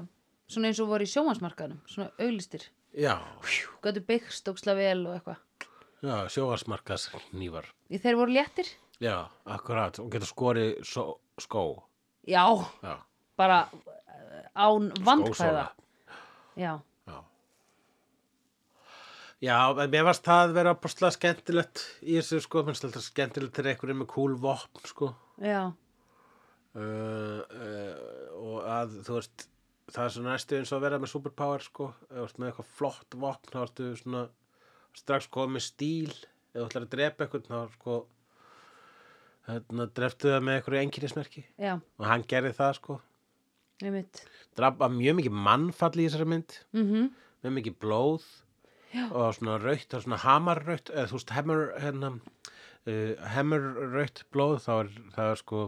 [SPEAKER 2] svona eins og voru í sjóhansmarkaðnum Svona auglistir
[SPEAKER 1] já,
[SPEAKER 2] Gætu byggst óksla vel og eitthvað.
[SPEAKER 1] Já, sjóarsmarkas hnífar.
[SPEAKER 2] Í þeir voru léttir?
[SPEAKER 1] Já, akkurat, og getur skorið svo, skó.
[SPEAKER 2] Já,
[SPEAKER 1] já,
[SPEAKER 2] bara eh, án vandkvæða. Já,
[SPEAKER 1] Já. Mér varst það vera postlega skemmtilegt í þessu sko, minnst alltaf skemmtilegt þegar einhverjum með cool vopn sko.
[SPEAKER 2] Já,
[SPEAKER 1] uh, uh, og að þú veist það er svona næstu eins og að vera með superpower sko, ert með eitthvað flott vopn þá ertu svona strax komið með stíl, þú ætlar að drepa eitthvað þá sko hérna, dreftu það með einhverju enginnismerki og hann gerði það sko. Drapa mjög mikið mannfall í þessari mynd.
[SPEAKER 2] Mm
[SPEAKER 1] með mikið blóð.
[SPEAKER 2] Já.
[SPEAKER 1] og svona það er svona hamarrautt eða þú veist hemmer hérna, uh, blóð þá er það er sko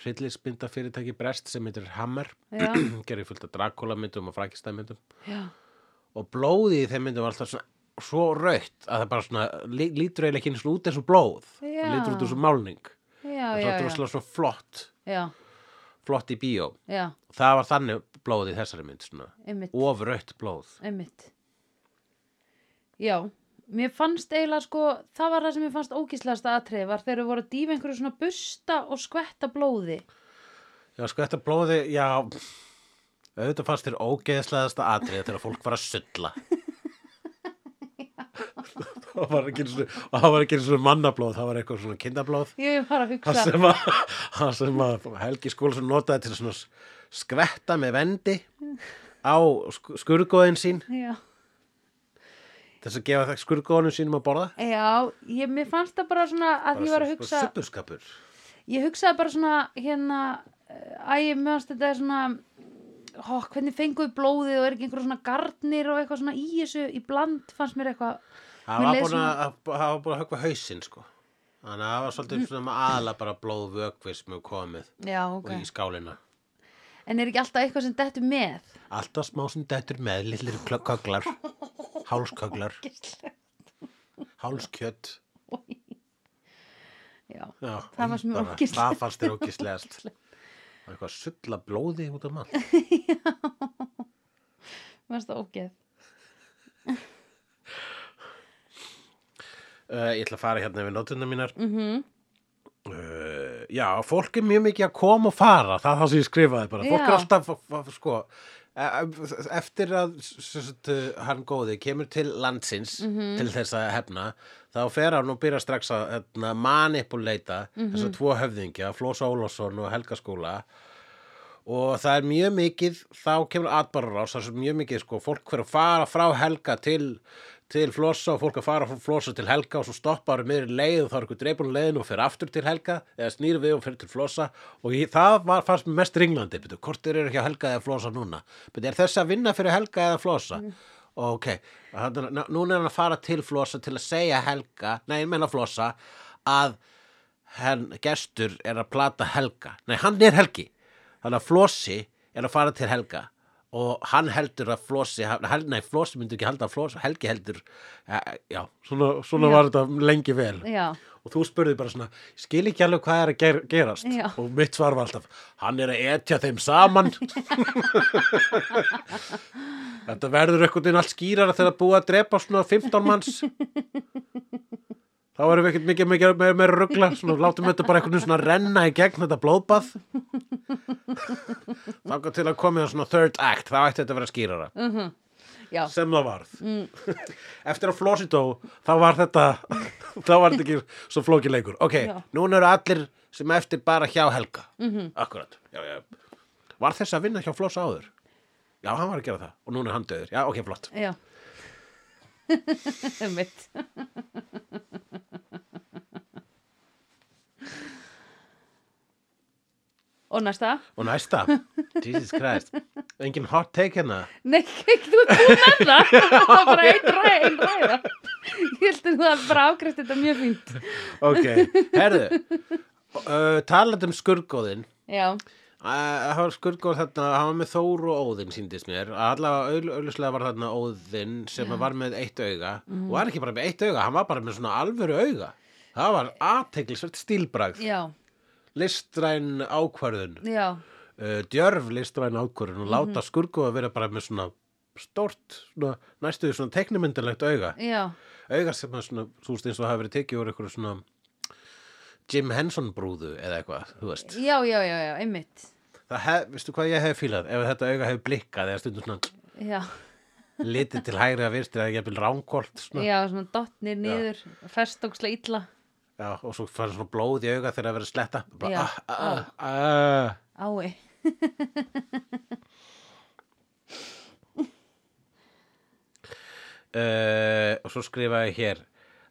[SPEAKER 1] hryllismynda fyrirtæki brest sem heitir Hammer. [CLEARS THROAT] Gerir fullt af Dracula myndum og Frankenstein myndum
[SPEAKER 2] já,
[SPEAKER 1] og blóðið í þeim myndum var alltaf svona svo rautt að það bara svona lí, lítur eiginlega ekki eins og út eins og blóð. Það lítur út eins og málning. Það er
[SPEAKER 2] já,
[SPEAKER 1] svona flott.
[SPEAKER 2] Já,
[SPEAKER 1] flott í bíó.
[SPEAKER 2] Já,
[SPEAKER 1] það var þannig blóðið í þessari mynd svona ofrautt blóð.
[SPEAKER 2] Einmitt. Já, mér fannst eiginlega sko, það var það sem mér fannst ógíslegasta atrið var þegar þau voru að dýfa einhverju svona busta og skvetta blóði.
[SPEAKER 1] Já, þetta blóði, já, auðvitað fannst þér ógeðslegasta atriði þegar fólk var að sulla. [LAUGHS] það var ekki eins og, mannablóð, það var eitthvað svona kindablóð.
[SPEAKER 2] Ég var að hugsa,
[SPEAKER 1] að, það sem að Helgi Skúlsson notaði til að svona skvetta með vendi á sk skurgóðin sín,
[SPEAKER 2] já,
[SPEAKER 1] þess að gefa það skurgóðinu sínum að borða.
[SPEAKER 2] já, ég, mér fannst það bara svona að ég var að hugsa,
[SPEAKER 1] Supurskapur.
[SPEAKER 2] ég hugsaði bara svona hérna, æ, mér fannst þetta svona, ó, hvernig fenguðu blóðið og er ekki einhverju svona garnir og eitthvað svona í þessu, í bland fannst mér eitthvað,
[SPEAKER 1] Það var búin að, það var búin að höggva hausinn sko. Þannig að það var svolítið svona aðla bara blóð hefur komið
[SPEAKER 2] Já,
[SPEAKER 1] og
[SPEAKER 2] ok.
[SPEAKER 1] í skálina.
[SPEAKER 2] En er ekki alltaf eitthvað sem dettur með?
[SPEAKER 1] Alltaf smá sem dettur með, lillir köglar, [LAUGHS] hálsköglar, hálskjött.
[SPEAKER 2] Já,
[SPEAKER 1] Já,
[SPEAKER 2] Það mér
[SPEAKER 1] bara-
[SPEAKER 2] ógeðslegt.
[SPEAKER 1] Það fannst þér ógislegast. Það var eitthvað sulla blóði út af mann.
[SPEAKER 2] mér finnst það ógeð.
[SPEAKER 1] Uh, [LAUGHS] ég ætla að fara hérna við nótuna mínar.
[SPEAKER 2] Mm
[SPEAKER 1] Uh, já, fólk er mjög mikið að koma og fara, það er það sem ég skrifaði bara. Fólk er
[SPEAKER 2] Já.
[SPEAKER 1] alltaf, sko, eftir að s- s- t- hann góði kemur til landsins
[SPEAKER 2] Mhm.
[SPEAKER 1] til þess að hefna, þá fer hann og byrja strax að hérna, manipuleita
[SPEAKER 2] Mhm.
[SPEAKER 1] þess að tvo höfðingja, Flós Ólafsson og Helga skóla og það er mjög mikið, þá kemur atbarur ás, það er mjög mikið, sko, fólk fyrir að fara frá Helga til til Flossa og fólk að fara frá Flossa til Helga og svo stoppar meður leið og þá er eitthvað dreipun leiðin og fyrir aftur til Helga eða snýr við og fyrir til Flossa. Og ég, það var fannst mér mest ringlandi betur, hvort er ekki Helga eða Flossa núna? Betur, er þess að vinna fyrir Helga eða Flossa? Ok, þannig að núna er hann að fara til Flossa til að segja Helga nei, ég menna Flossa að henn gestur er að plata Helga. Nei, hann er Helgi. Þannig að Flossi er að fara til Helga og hann heldur að Flossi hel, nei, Flossi myndi ekki halda að Flossi Helgi heldur, ja, já, svona, svona
[SPEAKER 2] Já.
[SPEAKER 1] var þetta lengi vel.
[SPEAKER 2] Já,
[SPEAKER 1] og þú spurði bara svona, skil ekki alveg hvað er að ger, gerast.
[SPEAKER 2] Já.
[SPEAKER 1] og mitt svar var alltaf hann er að etja þeim saman. [LAUGHS] Þetta verður eitthvað inn allt skýrara þegar búið að drepa svona 15 manns. Þá erum við ekkert mikið mikið meira, meira ruggla svona látum þetta bara eitthvað svona renna í gegn þetta blóðbað þá til að komið svona third act, þá ætti þetta að vera skýrara.
[SPEAKER 2] Já,
[SPEAKER 1] sem það varð. [LAUGHS] Eftir að Flossi dó þá var þetta [LAUGHS] þá var þetta ekki svo flóki leikur. Ok,
[SPEAKER 2] Já.
[SPEAKER 1] núna eru allir sem eftir bara hjá Helga. -hmm. akkurat já, já. var þess að vinna hjá Floss áður? Já, hann var að gera það. Og núna er hann döður, já, ok, flott.
[SPEAKER 2] Já. [LAUGHS] Mitt. Og næsta?
[SPEAKER 1] og næsta, Jesus Christ. Engin hot take hérna.
[SPEAKER 2] Nei, þú ert búin með það. [LAUGHS] Það var bara einn ræða, einn ræða. Ég held að það bara afgræst þetta mjög fínt.
[SPEAKER 1] ok, herðu uh, talað um skurgóðin
[SPEAKER 2] Já,
[SPEAKER 1] Uh, það var skurgóð þarna, hann var með Þór og Óðinn síndist mér, allavega augljóslega var þarna Óðinn sem var með eitt auga. Og var ekki bara með eitt auga, hann var bara með svona alvöru auga. Það var aðteglisvert stílbragð.
[SPEAKER 2] Já,
[SPEAKER 1] listræn ákvarðun
[SPEAKER 2] já,
[SPEAKER 1] uh, djörf listræn ákvarðun og láta skurgóð að vera bara með svona stort, svona, næstuði svona teknimyndalegt auga.
[SPEAKER 2] Já,
[SPEAKER 1] auga sem að svona, þú veist eins og hafa verið tekið úr eitthvað svona Jim Henson brúðu eða eitthvað, þú veist.
[SPEAKER 2] Já, já, já, já, einmitt.
[SPEAKER 1] Það hef, veistu hvað ég hef fílað? Ef þetta auga hefur blikkað eða stundum svona
[SPEAKER 2] Já,
[SPEAKER 1] litið til hægri að virsti eða ég vil ránkort svona.
[SPEAKER 2] já, svona dottnir niður, festókslega illa.
[SPEAKER 1] Já, og svo fara svona blóð í auga þegar það verður sletta. Bara,
[SPEAKER 2] Já,
[SPEAKER 1] ah, ah, ah.
[SPEAKER 2] Ái.
[SPEAKER 1] Uh, [LAUGHS] og svo skrifa ég hér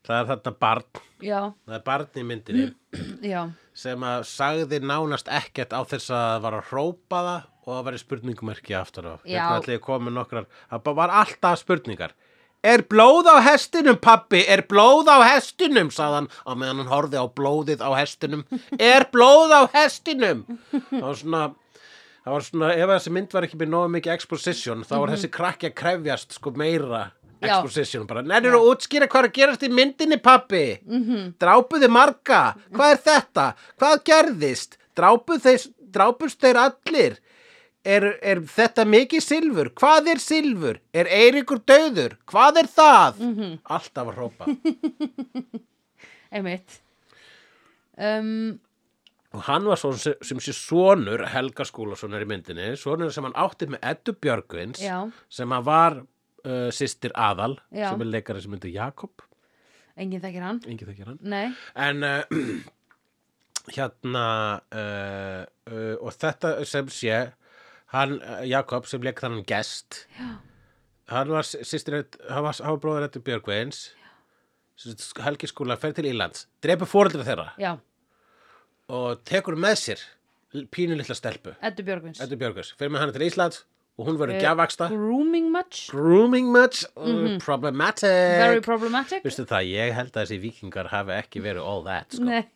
[SPEAKER 1] það er þarna barn.
[SPEAKER 2] Já,
[SPEAKER 1] það er barn í myndinni. [CLEARS THROAT] Sem að sagði nánast ekkert á þess að það var að hrópa það og það væri spurningmerki aftur á. Hérna það var alltaf spurningar Er blóð á hestinum, pappi? Er blóð á hestinum? sagði hann á meðan hann horfði á blóðið á hestinum. Er blóð á hestinum? Það var svona, það var svona, ef þessi mynd var ekki með nógu mikið exposition, þá var þessi krakki að krefjast sko meira
[SPEAKER 2] Mhm. Já.
[SPEAKER 1] exposition. Bara, nennir að útskýra hvað er að gerast í myndinni, pappi? Mm -hmm. Drápuði marga? Hvað er þetta? Hvað gerðist? Drápuð þeir, drápust þeir allir? Er, er þetta mikið silfur? Hvað er silfur? Er Eiríkur döður? Hvað er það? -hmm. Alltaf að hrópa. [LAUGHS]
[SPEAKER 2] einmitt. Um,
[SPEAKER 1] og hann var svo sem, sé sonur Helga Skúlasonar í myndinni, sonur sem hann átti með Eddu Björgvins,
[SPEAKER 2] Já.
[SPEAKER 1] sem hann var uh, systir Aðal,
[SPEAKER 2] Já.
[SPEAKER 1] sem er leikari sem myndi Jakob,
[SPEAKER 2] enginn þekkir hann.
[SPEAKER 1] engin þekkir hann.
[SPEAKER 2] Nei,
[SPEAKER 1] En uh, [CLEARS THROAT] hérna, uh, uh, og þetta sem sé, hann, uh, Jakob, sem leik þannig gest,
[SPEAKER 2] Já.
[SPEAKER 1] hann var systir, hann var, hann bróður sem sagt, Helgi Skúla fer til Ílands, dreipur fóreldra þeirra
[SPEAKER 2] já,
[SPEAKER 1] og tekur með sér pínu litla stelpu.
[SPEAKER 2] Eddu Björgvins,
[SPEAKER 1] fyrir með hana til Íslands og hún verður
[SPEAKER 2] Eh,
[SPEAKER 1] gjafaksta
[SPEAKER 2] Grooming much?
[SPEAKER 1] grooming much uh, problematic
[SPEAKER 2] Mhm. Very problematic?
[SPEAKER 1] Vistu það, ég held að þessi vikingar hafi ekki verið all that sko.
[SPEAKER 2] Nei.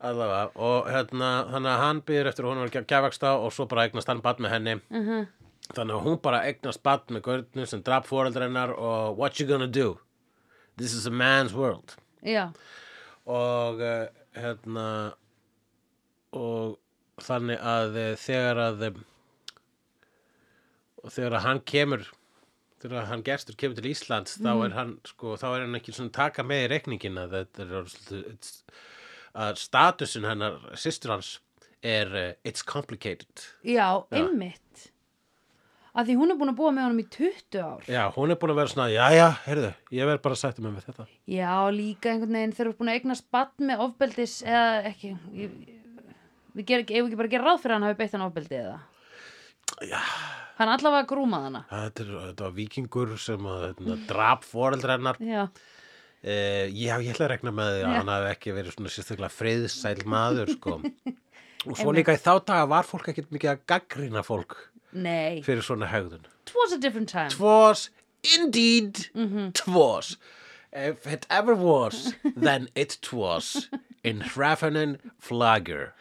[SPEAKER 1] Allavega. Og hérna, þannig að hann byrður eftir að hún var gjafaksta og svo bara eignast hann bad með henni.
[SPEAKER 2] Mhm.
[SPEAKER 1] þannig að hún bara eignast bad með görnu sem drap foreldrennar og what you gonna do? This is a man's world.
[SPEAKER 2] Já,
[SPEAKER 1] og uh, hérna og þannig að uh, þegar að og þegar að hann kemur þegar að hann gestur kemur til Íslands þá er hann sko, þá er hann ekki svona taka með í reikningin að þetta er svolítið- að statusin hennar systur hans er uh, it's complicated
[SPEAKER 2] já, einmitt. Að því hún er búin að búa með honum í 20 ár.
[SPEAKER 1] já, hún er búin að vera svona, já, já, heyrðu ég verð bara að sætta mig með þetta
[SPEAKER 2] Já, líka einhvern veginn þegar þú ert búin að eignast badn með ofbeldis eða ekki, ég, við gerum ekki, ef við ekki bara gera ráð fyrir hann hafi beitt hann ofbeldi eða.
[SPEAKER 1] já,
[SPEAKER 2] Hann allavega grúmað hana.
[SPEAKER 1] þetta, þetta var vikingur sem að hérna, drap foreldrennar
[SPEAKER 2] Já,
[SPEAKER 1] Uh, já, ég ætla að rekna með því að hann hafi ekki verið svona sérstaklega friðsæl maður, sko. [LAUGHS] Og svo líka í þá daga var fólk ekkert mikið að gaggrina fólk
[SPEAKER 2] nei,
[SPEAKER 1] fyrir svona hegðun.
[SPEAKER 2] it was a different time.
[SPEAKER 1] Twas, indeed, twas. If it ever was, [LAUGHS] then it twas in Hrafnin Flagger.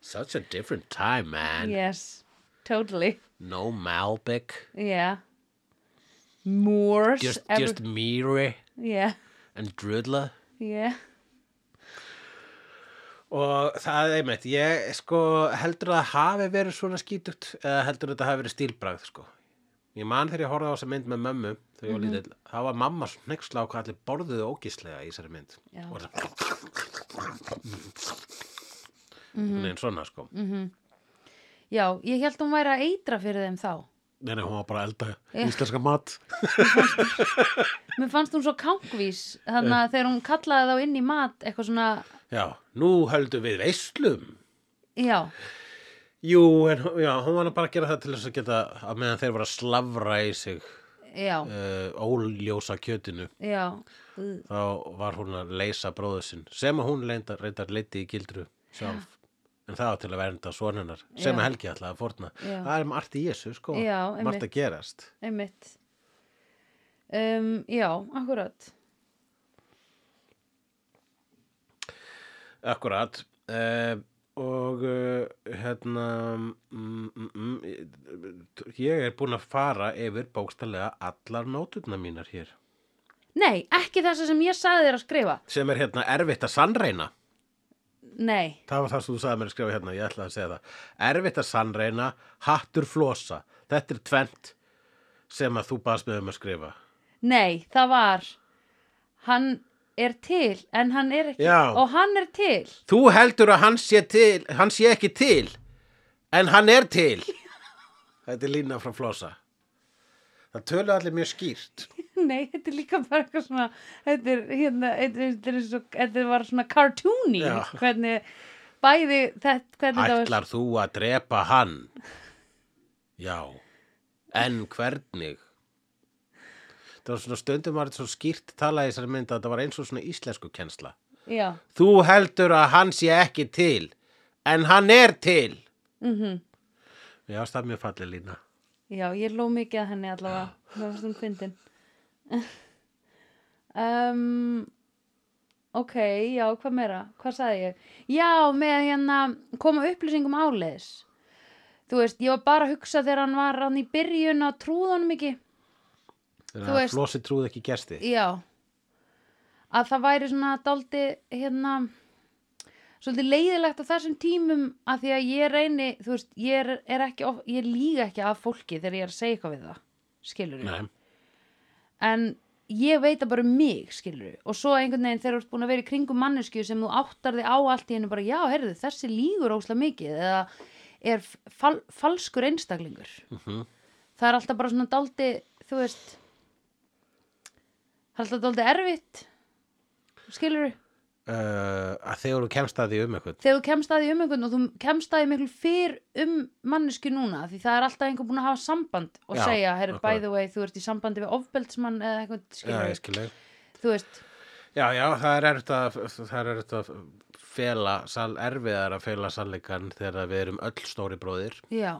[SPEAKER 1] Such a different time, man.
[SPEAKER 2] Yes, totally.
[SPEAKER 1] No Malbec,
[SPEAKER 2] Yeah. Moors.
[SPEAKER 1] just,
[SPEAKER 2] ever-
[SPEAKER 1] just Miri
[SPEAKER 2] Yeah,
[SPEAKER 1] and Drudla.
[SPEAKER 2] yeah.
[SPEAKER 1] Og það er einmitt, ég sko heldur að það hafi verið svona skítugt eða heldur að þetta hafi verið stílbragð sko. Ég man þegar ég horfði á þessa mynd með mömmu þegar ég var lítill, þá var mamma sneggsla á hvað allir borðuðu ógíslega í þessari mynd.
[SPEAKER 2] Já.
[SPEAKER 1] Og það Nei, svona sko.
[SPEAKER 2] Já, ég held hún væri að eitra fyrir þeim þá.
[SPEAKER 1] Nei, nei, hún var bara elda íslenska mat.
[SPEAKER 2] Mér fannst hún svo kankvís, þannig að þegar hún kallaði þá inn í mat, eitthvað svona,
[SPEAKER 1] Já, nú höldum við veislum.
[SPEAKER 2] já,
[SPEAKER 1] Jú, en já, hún var bara að gera það til þess að geta að meðan þeir voru að slavra í sig
[SPEAKER 2] já,
[SPEAKER 1] uh, óljósa kjötinu.
[SPEAKER 2] já,
[SPEAKER 1] þá var hún að leysa bróðu sinn sem að hún reyndar, liti í gildru sjálf en það var til að vernda sonunar sem að Helgi ætlaði að forna
[SPEAKER 2] Já.
[SPEAKER 1] það er margt í þessu sko
[SPEAKER 2] Já,
[SPEAKER 1] margt að gerast
[SPEAKER 2] einmitt. Um, já, akkurat.
[SPEAKER 1] akkurat uh, og uh, hérna mm, mm, mm, ég er búin að fara yfir bókstallega allar nóturna mínar hér
[SPEAKER 2] Nei, ekki þess sem ég sagði þér að skrifa.
[SPEAKER 1] sem er hérna erfitt að sannreina
[SPEAKER 2] Nei,
[SPEAKER 1] Það var það sem þú sagði mér að skrifa hérna, ég ætlaði að segja það. Erfitt að sannreina, hattur flosa. Þetta er tvent sem að þú baðst með um að skrifa.
[SPEAKER 2] nei, það var, hann er til, en hann er ekki,
[SPEAKER 1] Já.
[SPEAKER 2] og hann er til.
[SPEAKER 1] Þú heldur að hann sé, til, hann sé ekki til, en hann er til. [LAUGHS] Þetta er lína frá flosa. Það tölu allir mjög skýrt.
[SPEAKER 2] Nei, þetta er líka bara eitthvað svona, þetta er, hérna, þetta, var svona cartoony,
[SPEAKER 1] Já.
[SPEAKER 2] hvernig, bæði, þetta, hvernig það var,
[SPEAKER 1] Ætlar þú að drepa hann? Já. En hvernig? Það var svona stundum var þetta svo skýrt talað í þessari mynd að þetta var eins og svona íslensku kensla.
[SPEAKER 2] já,
[SPEAKER 1] Þú heldur að hann sé ekki til, en hann er til.
[SPEAKER 2] mhm,
[SPEAKER 1] Já, það er mjög fallið lína.
[SPEAKER 2] já, ég ló mikið að henni allavega, það var svona fyndin. [LAUGHS] um, ok, já, hvað meira, hvað sagði ég? Já, með hérna, koma upplýsingum áleiðis. Þú veist, ég var bara að hugsa þegar hann var hann í byrjun á trúðunum ekki.
[SPEAKER 1] Þegar að Flossi trúði ekki gesti.
[SPEAKER 2] Já að það væri svona daldi hérna svolítið leiðilegt á þessum tímum að því að ég reyni þú veist, ég er, er ekki ég líga ekki af fólki þegar ég er að segja eitthvað við það skilur
[SPEAKER 1] Nei,
[SPEAKER 2] en ég veit að bara um mig skilur og svo einhvern veginn þegar þú ert búin að vera í kringum mannesku sem þú áttar þig á allt í hennu bara já, heyrðu, þessi lígur óslega mikið eða er fal, falskur einstaklingur.
[SPEAKER 1] Mhm.
[SPEAKER 2] það er alltaf bara svona daldi þú veist alltaf daldi erfitt skilur
[SPEAKER 1] uh, að þegar þú kemst að því um eitthvað.
[SPEAKER 2] þegar þú kemst að því um einhvern og þú kemst að því miklu fyrr um mannesku núna því það er alltaf einhver búin að hafa samband og
[SPEAKER 1] Já,
[SPEAKER 2] segja, herru, by the way, þú ert í sambandi við ofbeldsmann eða eitthvað,
[SPEAKER 1] Já,
[SPEAKER 2] skilur
[SPEAKER 1] skilur.
[SPEAKER 2] þú veist,
[SPEAKER 1] Já, já, það er erfitt að, það er erfitt að fela, sal, erfiðar að fela sannleikan þegar við erum öll stóri bróðir.
[SPEAKER 2] Já.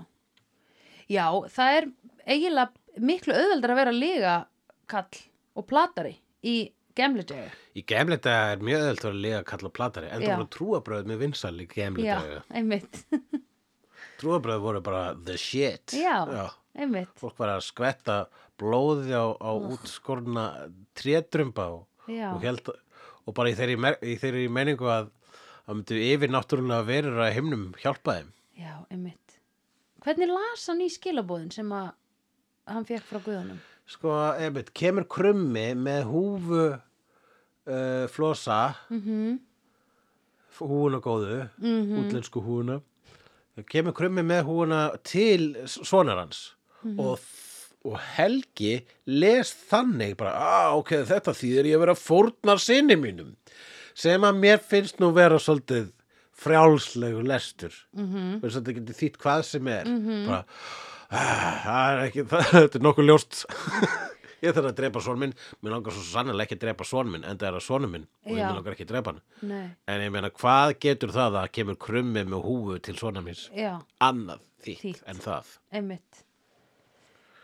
[SPEAKER 2] Já, það er eiginlega miklu auðveldar að vera líga kall og platari í gemli degi.
[SPEAKER 1] Í gemli daga er mjög öðvöld að lega kalla platari, en
[SPEAKER 2] Já.
[SPEAKER 1] það voru trúabröð með vinsal í gemli
[SPEAKER 2] Já, einmitt. [LAUGHS]
[SPEAKER 1] Trúabröð voru bara the shit.
[SPEAKER 2] Já, einmitt.
[SPEAKER 1] Fólk var að skvetta blóði á, á útskorna trétrumba og,
[SPEAKER 2] Já.
[SPEAKER 1] og, held, og bara í þeirri, í þeirri menningu að að myndu yfir náttúrulega verður að himnum hjálpa þeim.
[SPEAKER 2] Já, einmitt. Hvernig las hann í skilabóðin sem að hann fekk frá guðunum?
[SPEAKER 1] Sko, einmitt, kemur krummi með húfu uh, flosa,
[SPEAKER 2] Mm -hmm.
[SPEAKER 1] húfuna góðu,
[SPEAKER 2] Mhm.
[SPEAKER 1] útlensku húfuna. Kemur krummi með húfuna til sonar hans
[SPEAKER 2] Mhm.
[SPEAKER 1] og, og Helgi les þannig bara, ah, ok, þetta þýðir ég að vera fórnar sinni mínum sem að mér finnst nú vera svolítið frjálslegu lestur mm
[SPEAKER 2] Mhm.
[SPEAKER 1] -hmm. þetta getur þýtt hvað sem er bara, ah, það er ekki [LAUGHS] það, þetta er nokkuð ljóst [LAUGHS] ég þarf að drepa son minn mér langar svo sannlega ekki að drepa son minn en það er að sonum minn og ég
[SPEAKER 2] Já.
[SPEAKER 1] mér langar ekki að drepa hann
[SPEAKER 2] Nei,
[SPEAKER 1] en ég meina, hvað getur það að kemur krummi með húfu til svona míns
[SPEAKER 2] já,
[SPEAKER 1] annað þýtt,
[SPEAKER 2] Þýtt.
[SPEAKER 1] en það
[SPEAKER 2] einmitt.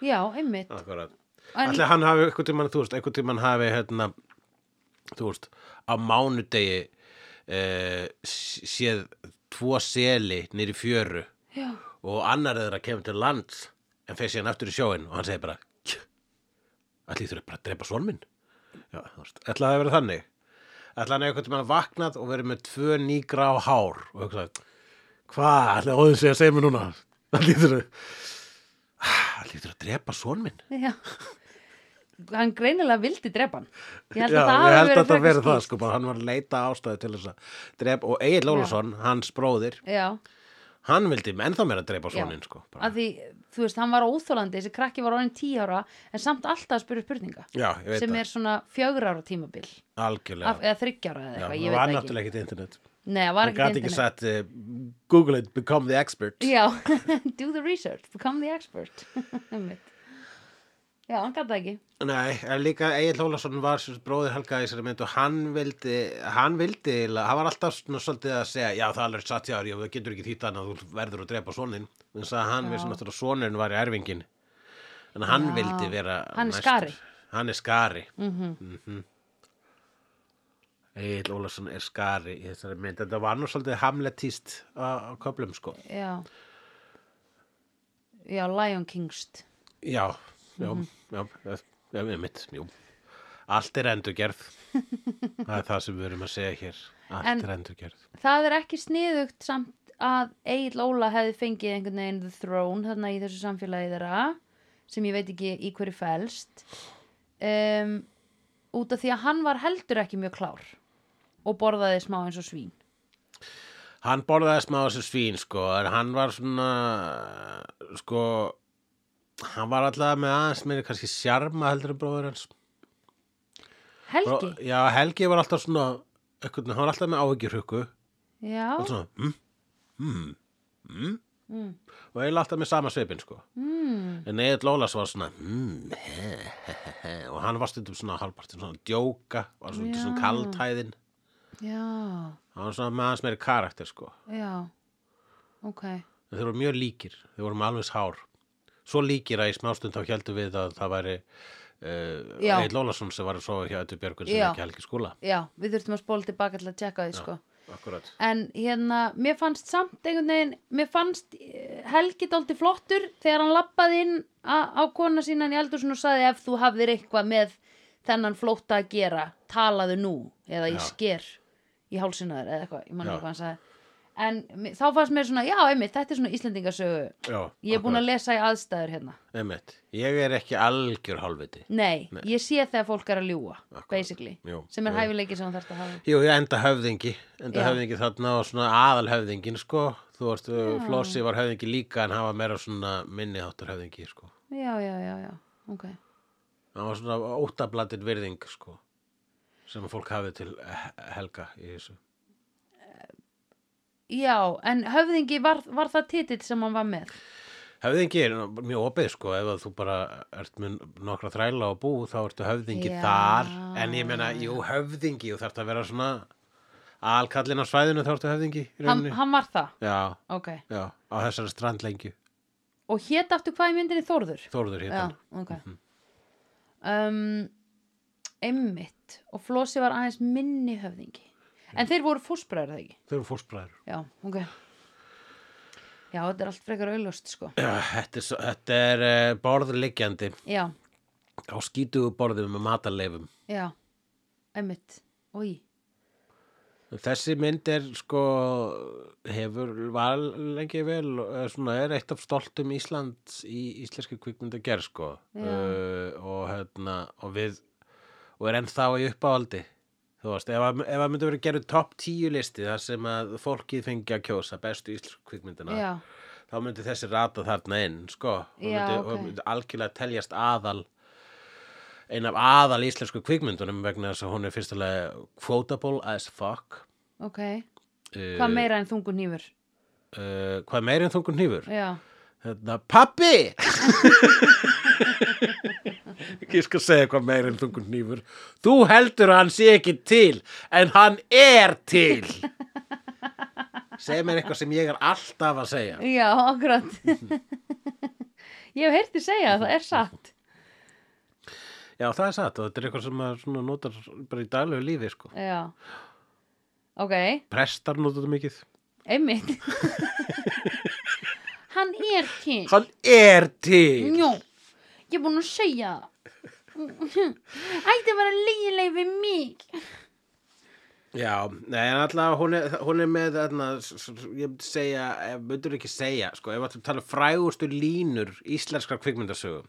[SPEAKER 2] Já, einmitt.
[SPEAKER 1] Akkurat.
[SPEAKER 2] En-
[SPEAKER 1] Ætli hann hafi eitthvað tímann, þú veist, eitthvað tímann hafi hérna, þú veist, á mánudegi eh, séð tvo seli nýri fjöru
[SPEAKER 2] Já,
[SPEAKER 1] og annar þeirra kemur til lands en fer síðan aftur í sjóin og hann segir bara ætli þú bara að drepa svon minn Já, þú veist, ætla það að vera þannig ætla hann eitthvað tímann vaknað og verið með tvö nýgra á hár og hugsaði hvað, ætla óðin segja að segja mér núna ætli þú ætli þú að drepa svon minn
[SPEAKER 2] já. Hann greinilega vildi drepa hann. Ég held
[SPEAKER 1] Já,
[SPEAKER 2] að það
[SPEAKER 1] ég
[SPEAKER 2] hafi
[SPEAKER 1] held að
[SPEAKER 2] verið
[SPEAKER 1] það verið það sko, bara hann var að leita ástæðu til þess að drepa og Egil Ólafsson, hans bróðir
[SPEAKER 2] Já,
[SPEAKER 1] hann vildi ennþá meira drepa
[SPEAKER 2] Já.
[SPEAKER 1] soninn sko bara.
[SPEAKER 2] að því, þú veist, hann var óþólandi, þessi krakki var orðin tíu ára, en samt alltaf að spyrja spurninga.
[SPEAKER 1] Já,
[SPEAKER 2] sem
[SPEAKER 1] það,
[SPEAKER 2] er svona fjögur ára tímabil.
[SPEAKER 1] algjörlega
[SPEAKER 2] Af, eða þryggja ára eða eitthvað, ég
[SPEAKER 1] var
[SPEAKER 2] veit það ekki.
[SPEAKER 1] náttúrulega ekkert internet
[SPEAKER 2] Nei, það var
[SPEAKER 1] hann gæti
[SPEAKER 2] ekki
[SPEAKER 1] sett uh, Google it, become the expert
[SPEAKER 2] Já, [LAUGHS] do the research, become the expert. [LAUGHS] Já, hann gæti það ekki.
[SPEAKER 1] Nei, en líka Egil Ólafsson var bróðir Helga í þessari mynd og hann vildi hann vildi, hann var alltaf svona svolítið að segja, já það er alveg satt hjá þér, já, það getur ekki þýtt hann að þú verður að drepa soninn þess að hann vissi náttúrulega að soninn var í erfingin en hann
[SPEAKER 2] Já.
[SPEAKER 1] vildi vera
[SPEAKER 2] Hann er skari.
[SPEAKER 1] hann er skari
[SPEAKER 2] Mm
[SPEAKER 1] mm Egil Ólafsson er skari í þessari mynd, þetta var nú svolítið hamletíst á, á köflum sko
[SPEAKER 2] Já. Já, Lion Kingst.
[SPEAKER 1] já, já,
[SPEAKER 2] Mhm.
[SPEAKER 1] já, já, já, já mitt, jú. Allt er endurgerð. [LAUGHS] Það er það sem við erum að segja hér. Allt
[SPEAKER 2] En-
[SPEAKER 1] er endurgerð.
[SPEAKER 2] Það er ekki sniðugt samt að Egil Óla hefði fengið einhvern veginn the throne þarna í þessu samfélagi þeirra sem ég veit ekki í hverju felst. Um, út af því að hann var heldur ekki mjög klár og borðaði smá eins og svín.
[SPEAKER 1] Hann borðaði smá þessu svín sko, en hann var svona sko hann var alltaf með aðeins meiri kannski sjarma heldur en bróður hans.
[SPEAKER 2] Helgi?
[SPEAKER 1] Bró- já, Helgi var alltaf svona hann var alltaf með áhyggjurhukku
[SPEAKER 2] Já,
[SPEAKER 1] svona mm, mm, mm,
[SPEAKER 2] mm.
[SPEAKER 1] og eiginlega alltaf með sama svipin sko.
[SPEAKER 2] Mm.
[SPEAKER 1] en Egil Ólafs var svona mm, he, he, he, og hann var stundum svona halvpartin svona djóka, var svona, svona kaldhæðin.
[SPEAKER 2] Já,
[SPEAKER 1] hann var svona með aðeins meiri karakter sko.
[SPEAKER 2] Já. Ok,
[SPEAKER 1] þeir voru mjög líkir, þeir voru með alveg hár svo líkir að í smástund þá heldum við að það væri uh,
[SPEAKER 2] Já.
[SPEAKER 1] Egil Ólafsson sem var að sofa hjá Ötu Björgun sem
[SPEAKER 2] Já.
[SPEAKER 1] ekki Helgi skúla
[SPEAKER 2] já, við þurftum að spóla tilbaka til að tjekka því sko
[SPEAKER 1] akkurat
[SPEAKER 2] En hérna, mér fannst samt einhvern veginn, mér fannst eh, Helgi dálítið flottur þegar hann lappaði inn a, á kona sínan í eldursun og saði ef þú hafðir eitthvað með þennan flótta að gera, talaðu nú eða ég
[SPEAKER 1] Já.
[SPEAKER 2] sker í hálsinaður eða eitthvað, ég man
[SPEAKER 1] Já.
[SPEAKER 2] ekki hvað hann sagði. En þá fannst mér svona, já, einmitt, þetta er svona Íslendingasögu.
[SPEAKER 1] Já,
[SPEAKER 2] Ég er búin að lesa í aðstæður hérna.
[SPEAKER 1] Einmitt. Ég er ekki algjör hálfviti
[SPEAKER 2] Nei,
[SPEAKER 1] Nei.
[SPEAKER 2] ég sé þegar fólk er að ljúga,
[SPEAKER 1] Akkurat.
[SPEAKER 2] basically,
[SPEAKER 1] Jú,
[SPEAKER 2] sem er
[SPEAKER 1] jú.
[SPEAKER 2] hæfileiki sem að hafa.
[SPEAKER 1] Jú, ég enda höfðingi enda
[SPEAKER 2] Já.
[SPEAKER 1] höfðingi þarna og svona aðal höfðingin sko, þú veist, Flossi var höfðingi líka en hann var meira svona minni áttur höfðingi sko,
[SPEAKER 2] Já, já, já, já, ok.
[SPEAKER 1] hann var svona ótablatin virðing sko sem fólk hafði til Helga í þessu
[SPEAKER 2] Já, en höfðingi var, var það titill sem hann var með?
[SPEAKER 1] Höfðingi er mjög opið sko ef þú bara ert með nokkra þræla og bú þá ertu höfðingi
[SPEAKER 2] Já.
[SPEAKER 1] þar. En ég meina, jú, höfðingi og þarf að vera svona Alkallin á svæðinu þórtu höfðingi í
[SPEAKER 2] hann, hann var það?
[SPEAKER 1] Já,
[SPEAKER 2] ok,
[SPEAKER 1] já, á þessari strandlengju.
[SPEAKER 2] og hét aftur hvað í myndinni? Þórður?
[SPEAKER 1] Þórður hétt hann.
[SPEAKER 2] ok. Um, einmitt. Og Flósi var aðeins minni höfðingi en þeir voru fósbræður það ekki
[SPEAKER 1] Þau eru fórsbræður.
[SPEAKER 2] já, ok já, þetta er allt frekar auðlust sko
[SPEAKER 1] Já, þetta er, þetta er uh, borðliggjandi
[SPEAKER 2] já,
[SPEAKER 1] á skítugu borðum með matarleifum.
[SPEAKER 2] já, einmitt Új,
[SPEAKER 1] Þessi mynd er sko, hefur var lengi vel, er, svona, er eitt af stoltum Íslands í íslenski kvikmynda gerð sko. Uh, og, hérna, og við, og er ennþá í uppáhaldi. Þú veist, ef að, ef að myndi verið að gera topp tíu listi þar sem að fólkið fengi að kjósa bestu íslensku kvikmyndina,
[SPEAKER 2] já,
[SPEAKER 1] þá myndi þessi rata þarna inn, sko. Og myndi,
[SPEAKER 2] ok.
[SPEAKER 1] og myndi algjörlega teljast aðal ein af aðal íslensku kvikmyndunum vegna þess að hún er fyrstulega quotable as fuck.
[SPEAKER 2] Ok.
[SPEAKER 1] Uh,
[SPEAKER 2] hvað meira en þungur nýfur
[SPEAKER 1] uh, hvað meiri en þungur nýfur
[SPEAKER 2] já,
[SPEAKER 1] hérna, pappi [LAUGHS] ég skal segja hvað meiri en þungur nýfur þú heldur að hann sé ekki til en hann er til. Segja mér eitthvað sem ég er alltaf að segja.
[SPEAKER 2] Já, akkurat. [LAUGHS] Ég hef heyrti segja að það er satt.
[SPEAKER 1] Já það er satt og þetta er eitthvað sem maður notar bara í daglegu lífi sko.
[SPEAKER 2] Já, ok.
[SPEAKER 1] Prestar notar þetta mikið.
[SPEAKER 2] Einmitt. [LAUGHS] Hann er til.
[SPEAKER 1] Hann er til.
[SPEAKER 2] Njó, ég er búin að segja það [LAUGHS] Ætti að vera leigileg við mig.
[SPEAKER 1] Já, nei, en alltaf hún er, hún er með þarna, ég myndi segja, ef myndur ekki segja, sko, ef að tala um frægustu línur íslenskar kvikmyndasögum.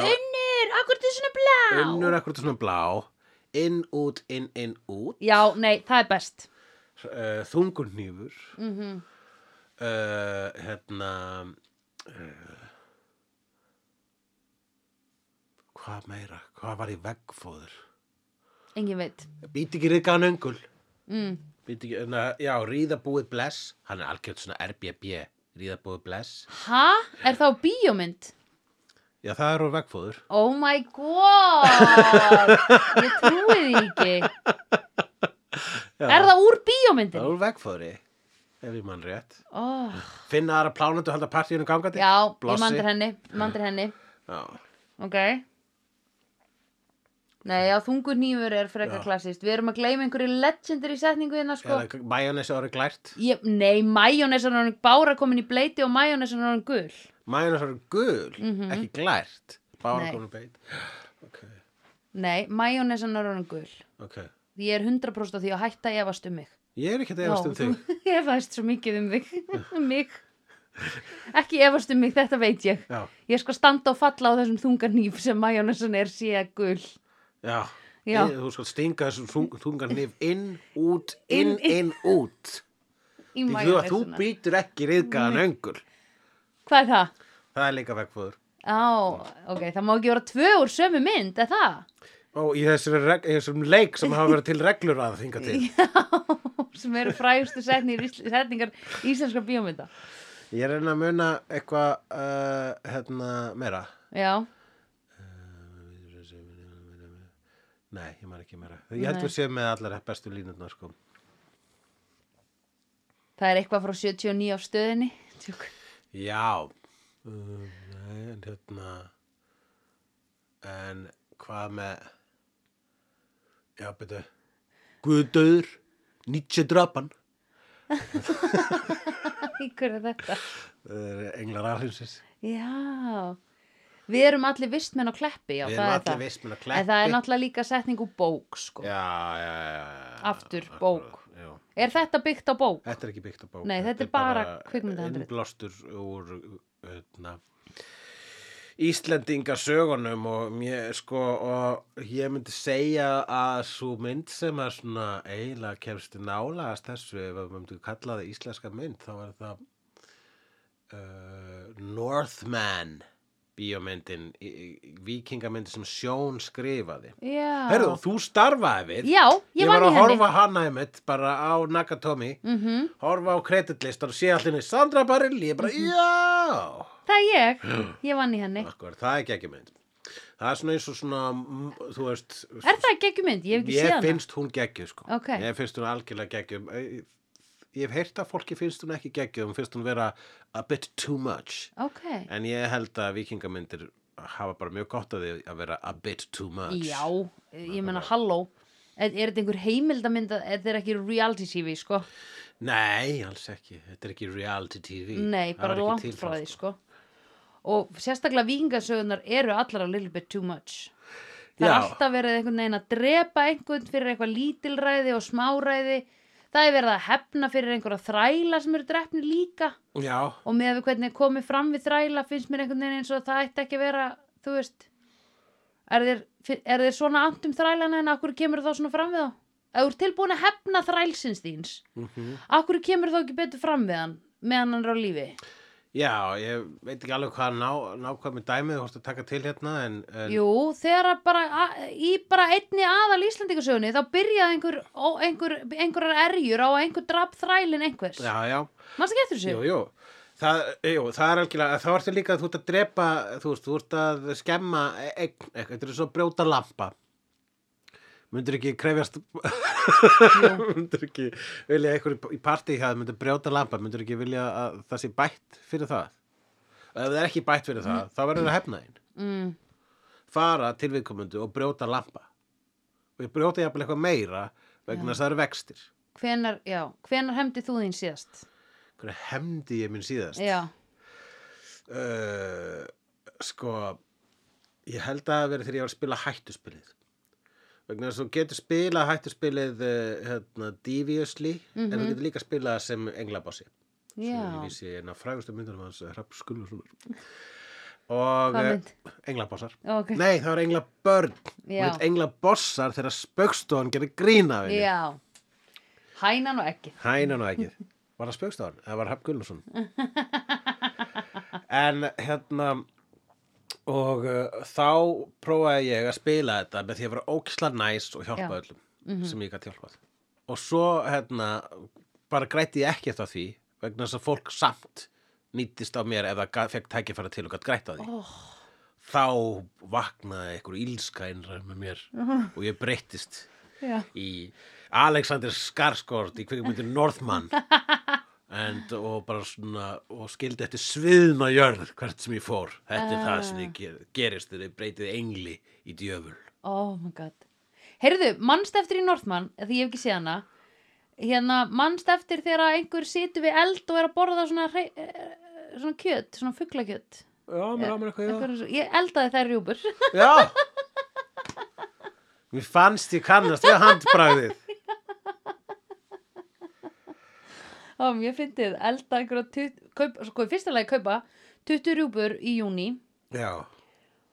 [SPEAKER 2] Unnur, akkur þetta er svona blá?
[SPEAKER 1] Unnur akkur svona blá, inn, út, inn, inn, út,
[SPEAKER 2] Já, nei, það er best.
[SPEAKER 1] Uh, þungurnýfur,
[SPEAKER 2] mm -hmm.
[SPEAKER 1] uh, hérna, uh, hvað meira, hvað var í veggfóður?
[SPEAKER 2] Engin veit
[SPEAKER 1] Býti ekki riðgaðan öngul.
[SPEAKER 2] mm.
[SPEAKER 1] Ekki, na, já, ríðabúið bless, hann er algjörð svona RBB, ríðabúið bless.
[SPEAKER 2] Ha? Er það á bíómynd?
[SPEAKER 1] Já, það er úr veggfóður.
[SPEAKER 2] Oh my god Ég trúi því ekki
[SPEAKER 1] Já.
[SPEAKER 2] Er það úr
[SPEAKER 1] Það
[SPEAKER 2] bíómyndin?
[SPEAKER 1] er úr veggfóðri, ef ég mann rétt.
[SPEAKER 2] Oh,
[SPEAKER 1] Finna aðra plánundu halda partíinu gangandi.
[SPEAKER 2] já, ég
[SPEAKER 1] Blossi.
[SPEAKER 2] mandir henni Mandir henni
[SPEAKER 1] Já.
[SPEAKER 2] Ok Nei, já, þungur nýfur er frekar
[SPEAKER 1] Já.
[SPEAKER 2] klassist Við erum að gleyma einhverju legendary setningu hérna sko
[SPEAKER 1] Eða majónesi orðið glært.
[SPEAKER 2] ég, Nei, majónesar er orðin bára komin í bleiti og majónesar er orðin gul
[SPEAKER 1] Majónesi orðið gul,
[SPEAKER 2] Mhm.
[SPEAKER 1] ekki glært. Bára
[SPEAKER 2] Nei.
[SPEAKER 1] komin beit. Ok,
[SPEAKER 2] Nei, majónesar er orðin gul
[SPEAKER 1] ok.
[SPEAKER 2] Ég er 100% á því að hætta efast um mig
[SPEAKER 1] Ég er ekki að efast um þig.
[SPEAKER 2] Þú [LAUGHS] efast svo mikið um þig Um [LAUGHS] mig Ekki efast um mig, þetta veit ég
[SPEAKER 1] Já,
[SPEAKER 2] Ég skal standa og falla á þessum þungar nýf sem majónesan er sé gul
[SPEAKER 1] já.
[SPEAKER 2] Já.
[SPEAKER 1] Ég, þú skal stinga þessum þung, þungan nýf inn, út, inn, inn, út.
[SPEAKER 2] í
[SPEAKER 1] Því þú, þú býtur ekki riðgaðan öngul.
[SPEAKER 2] Hvað er það?
[SPEAKER 1] Það er líka veggfóður.
[SPEAKER 2] Á, ok, það má ekki vera tvö úr sömu mynd, er það?
[SPEAKER 1] Og í þessum, þessum leik sem hafa verið til reglur að þinga til. [LAUGHS]
[SPEAKER 2] sem eru frægustu setningar, setningar íslenskar bíómynda
[SPEAKER 1] Ég að reyna að muna eitthvað uh, hérna meira.
[SPEAKER 2] Já,
[SPEAKER 1] Nei, ég man ekki meira. Ég held við séum með allar bestu línutna, sko.
[SPEAKER 2] það er eitthvað frá 79 á stöðinni Tjúk.
[SPEAKER 1] Já. Uh, nei, en hérna... En hvað með... Já, betur. Guðdöður, Nietzsche drapan.
[SPEAKER 2] Hver er þetta?
[SPEAKER 1] Englar alhinsins.
[SPEAKER 2] Já, við erum allir vistmenn á kleppi, já, það er það
[SPEAKER 1] að
[SPEAKER 2] En
[SPEAKER 1] kleppi.
[SPEAKER 2] það er náttúrulega líka setning úr bók, sko
[SPEAKER 1] Já, já, já, já.
[SPEAKER 2] Aftur, bók.
[SPEAKER 1] Já.
[SPEAKER 2] Er þetta byggt á bók?
[SPEAKER 1] Þetta er ekki byggt á bók.
[SPEAKER 2] Nei, þetta er bara kvikmyndahandrit.
[SPEAKER 1] Innblástur úr hérna, Íslendingasögunum og mér sko og ég myndi segja að svo mynd sem að svona eiginlega kemst nálagast þessu ef við myndum kalla það íslenska mynd þá er það uh, Northman bíómyndin, víkingamyndin sem Sjón skrifaði. Herðu, þú starfaði við.
[SPEAKER 2] Já, ég,
[SPEAKER 1] var
[SPEAKER 2] vann í
[SPEAKER 1] að horfa hana einmitt bara á Nakatomi
[SPEAKER 2] mm
[SPEAKER 1] horfa á kreditlistar og sé allir Sandra Barilli, ég bara, já
[SPEAKER 2] Það er ég, [GASPS] ég vann í henni
[SPEAKER 1] Akkur, það er ekki ekki mynd Það er svona eins og svona, mm, þú veist,
[SPEAKER 2] Er það geggjum mynd? Ég hef ekki séð
[SPEAKER 1] ég
[SPEAKER 2] hana.
[SPEAKER 1] finnst hún geggjuð, sko.
[SPEAKER 2] Ok.
[SPEAKER 1] Ég finnst hún algjörlega geggjuð. Ég, hef heyrt að fólki finnst hún ekki geggjuð, hún finnst hún vera a bit too much.
[SPEAKER 2] Ok.
[SPEAKER 1] En ég held að vikingamyndir hafa bara mjög gott að því að vera a bit too much.
[SPEAKER 2] Já, ég meina halló. Er, er þetta einhver heimildamynd að þetta er ekki reality TV, sko?
[SPEAKER 1] Nei, alls ekki. Þetta er ekki reality TV.
[SPEAKER 2] Nei, bara langt frá því, sko. Og sérstaklega vikingasögunar eru allar a little bit too much. Það er
[SPEAKER 1] Já.
[SPEAKER 2] alltaf verið einhvern veginn að drepa einhvern fyrir eitthvað lítilræði og smáræði. Það er verið að hefna fyrir einhverja þræla sem eru drefni líka.
[SPEAKER 1] Já,
[SPEAKER 2] Og með við hvernig er komið fram við þræla finnst mér einhvern veginn eins og það ætti ekki að vera, þú veist, er þér, er þér svona amt um þrælana en akkur kemur þá svona fram við þá? Ef þú ert tilbúin að hefna þrælsins þíns, mm
[SPEAKER 1] Mhm.
[SPEAKER 2] akkur kemur þá ekki betur fram við hann meðan hann er á lífi?
[SPEAKER 1] Já, ég veit ekki alveg hvað ná, nákvæmið dæmið þú vorst að taka til hérna en, en
[SPEAKER 2] Jú, þegar bara a- í bara einni aðal Íslandingasögunni þá byrjaði einhver, ó, einhver, einhverjar erjur á einhver drap þrælin einhvers.
[SPEAKER 1] já, já,
[SPEAKER 2] Manstu ekki eftir þessu?
[SPEAKER 1] jú, jú Það, jú, það er algjörlega, þá ertu líka að þú ert að drepa, þú veist, þú ert að skemma eign, eitthvað, þetta er svo brjóta lampa myndir ekki krefjast [LAUGHS] myndir ekki vilja eitthvað í partí það myndir brjóta lampa, myndir ekki vilja að það sé bætt fyrir það? Ef það er ekki bætt fyrir það, þá verður það hefna einn
[SPEAKER 2] Mm,
[SPEAKER 1] fara til viðkomundu og brjóta lampa. Og ég brjóta jafnvel eitthvað meira vegna þess að það eru vextir.
[SPEAKER 2] Hvenar, já, hvenar hefndi þú þín síðast?
[SPEAKER 1] hvernig hefndi ég minn síðast?
[SPEAKER 2] Já,
[SPEAKER 1] uh, sko ég held að það verið þegar ég var að spila hættuspilið vegna þess að þú getur spila hættuspilið uh, hérna, deviously en þú getur líka spila sem englabossi sem ég
[SPEAKER 2] já,
[SPEAKER 1] vísi eina frægustu myndunum hans Hrapp Skullurssonar og
[SPEAKER 2] Hvað
[SPEAKER 1] eh, englabossar
[SPEAKER 2] ok.
[SPEAKER 1] nei það var englabörn og englabossar þegar spöggstofan gerir grína
[SPEAKER 2] Já, hænan og ekki.
[SPEAKER 1] Hænan og [LAUGHS] ekkið. Var það spöggstofan? Það var Hrapp Gunnarsson. en hérna og uh, þá prófaði ég að spila þetta með því að vera ókisla næs og hjálpa
[SPEAKER 2] Já.
[SPEAKER 1] öllum sem ég gæti hjálpað. Og svo hérna bara grætti ég ekkert á því vegna þess að fólk samt nýttist á mér ef það fekk tækifæra til og gætt grætt á því.
[SPEAKER 2] Oh.
[SPEAKER 1] Þá vaknaði einhver ílska innræð með mér og ég breyttist í Alexander Skarsgård í kvikmyndir Northman [LAUGHS] and, og bara svona og skildi eftir sviðna jörð hvert sem ég fór. Þetta er það sem ég ger, gerist þegar ég breytið engli í djöful.
[SPEAKER 2] Oh my god. Heyrðu, mannst eftir í Northman, því ég hef ekki séð hana, hérna, mannst eftir þegar einhver situr við eld og er að borða svona, hrei, eh, svona kjöt, svona fuglakjöt.
[SPEAKER 1] Já, mér ámur eitthvað,
[SPEAKER 2] Einhver, ég eldaði þær rjúpur.
[SPEAKER 1] já. Já [LAUGHS] Mér fannst ég kannast við handbragðið
[SPEAKER 2] Ó, mér fyndið, elda einhverja, sko, í fyrsta lagi kaupa 20 rjúpur í júni
[SPEAKER 1] Já,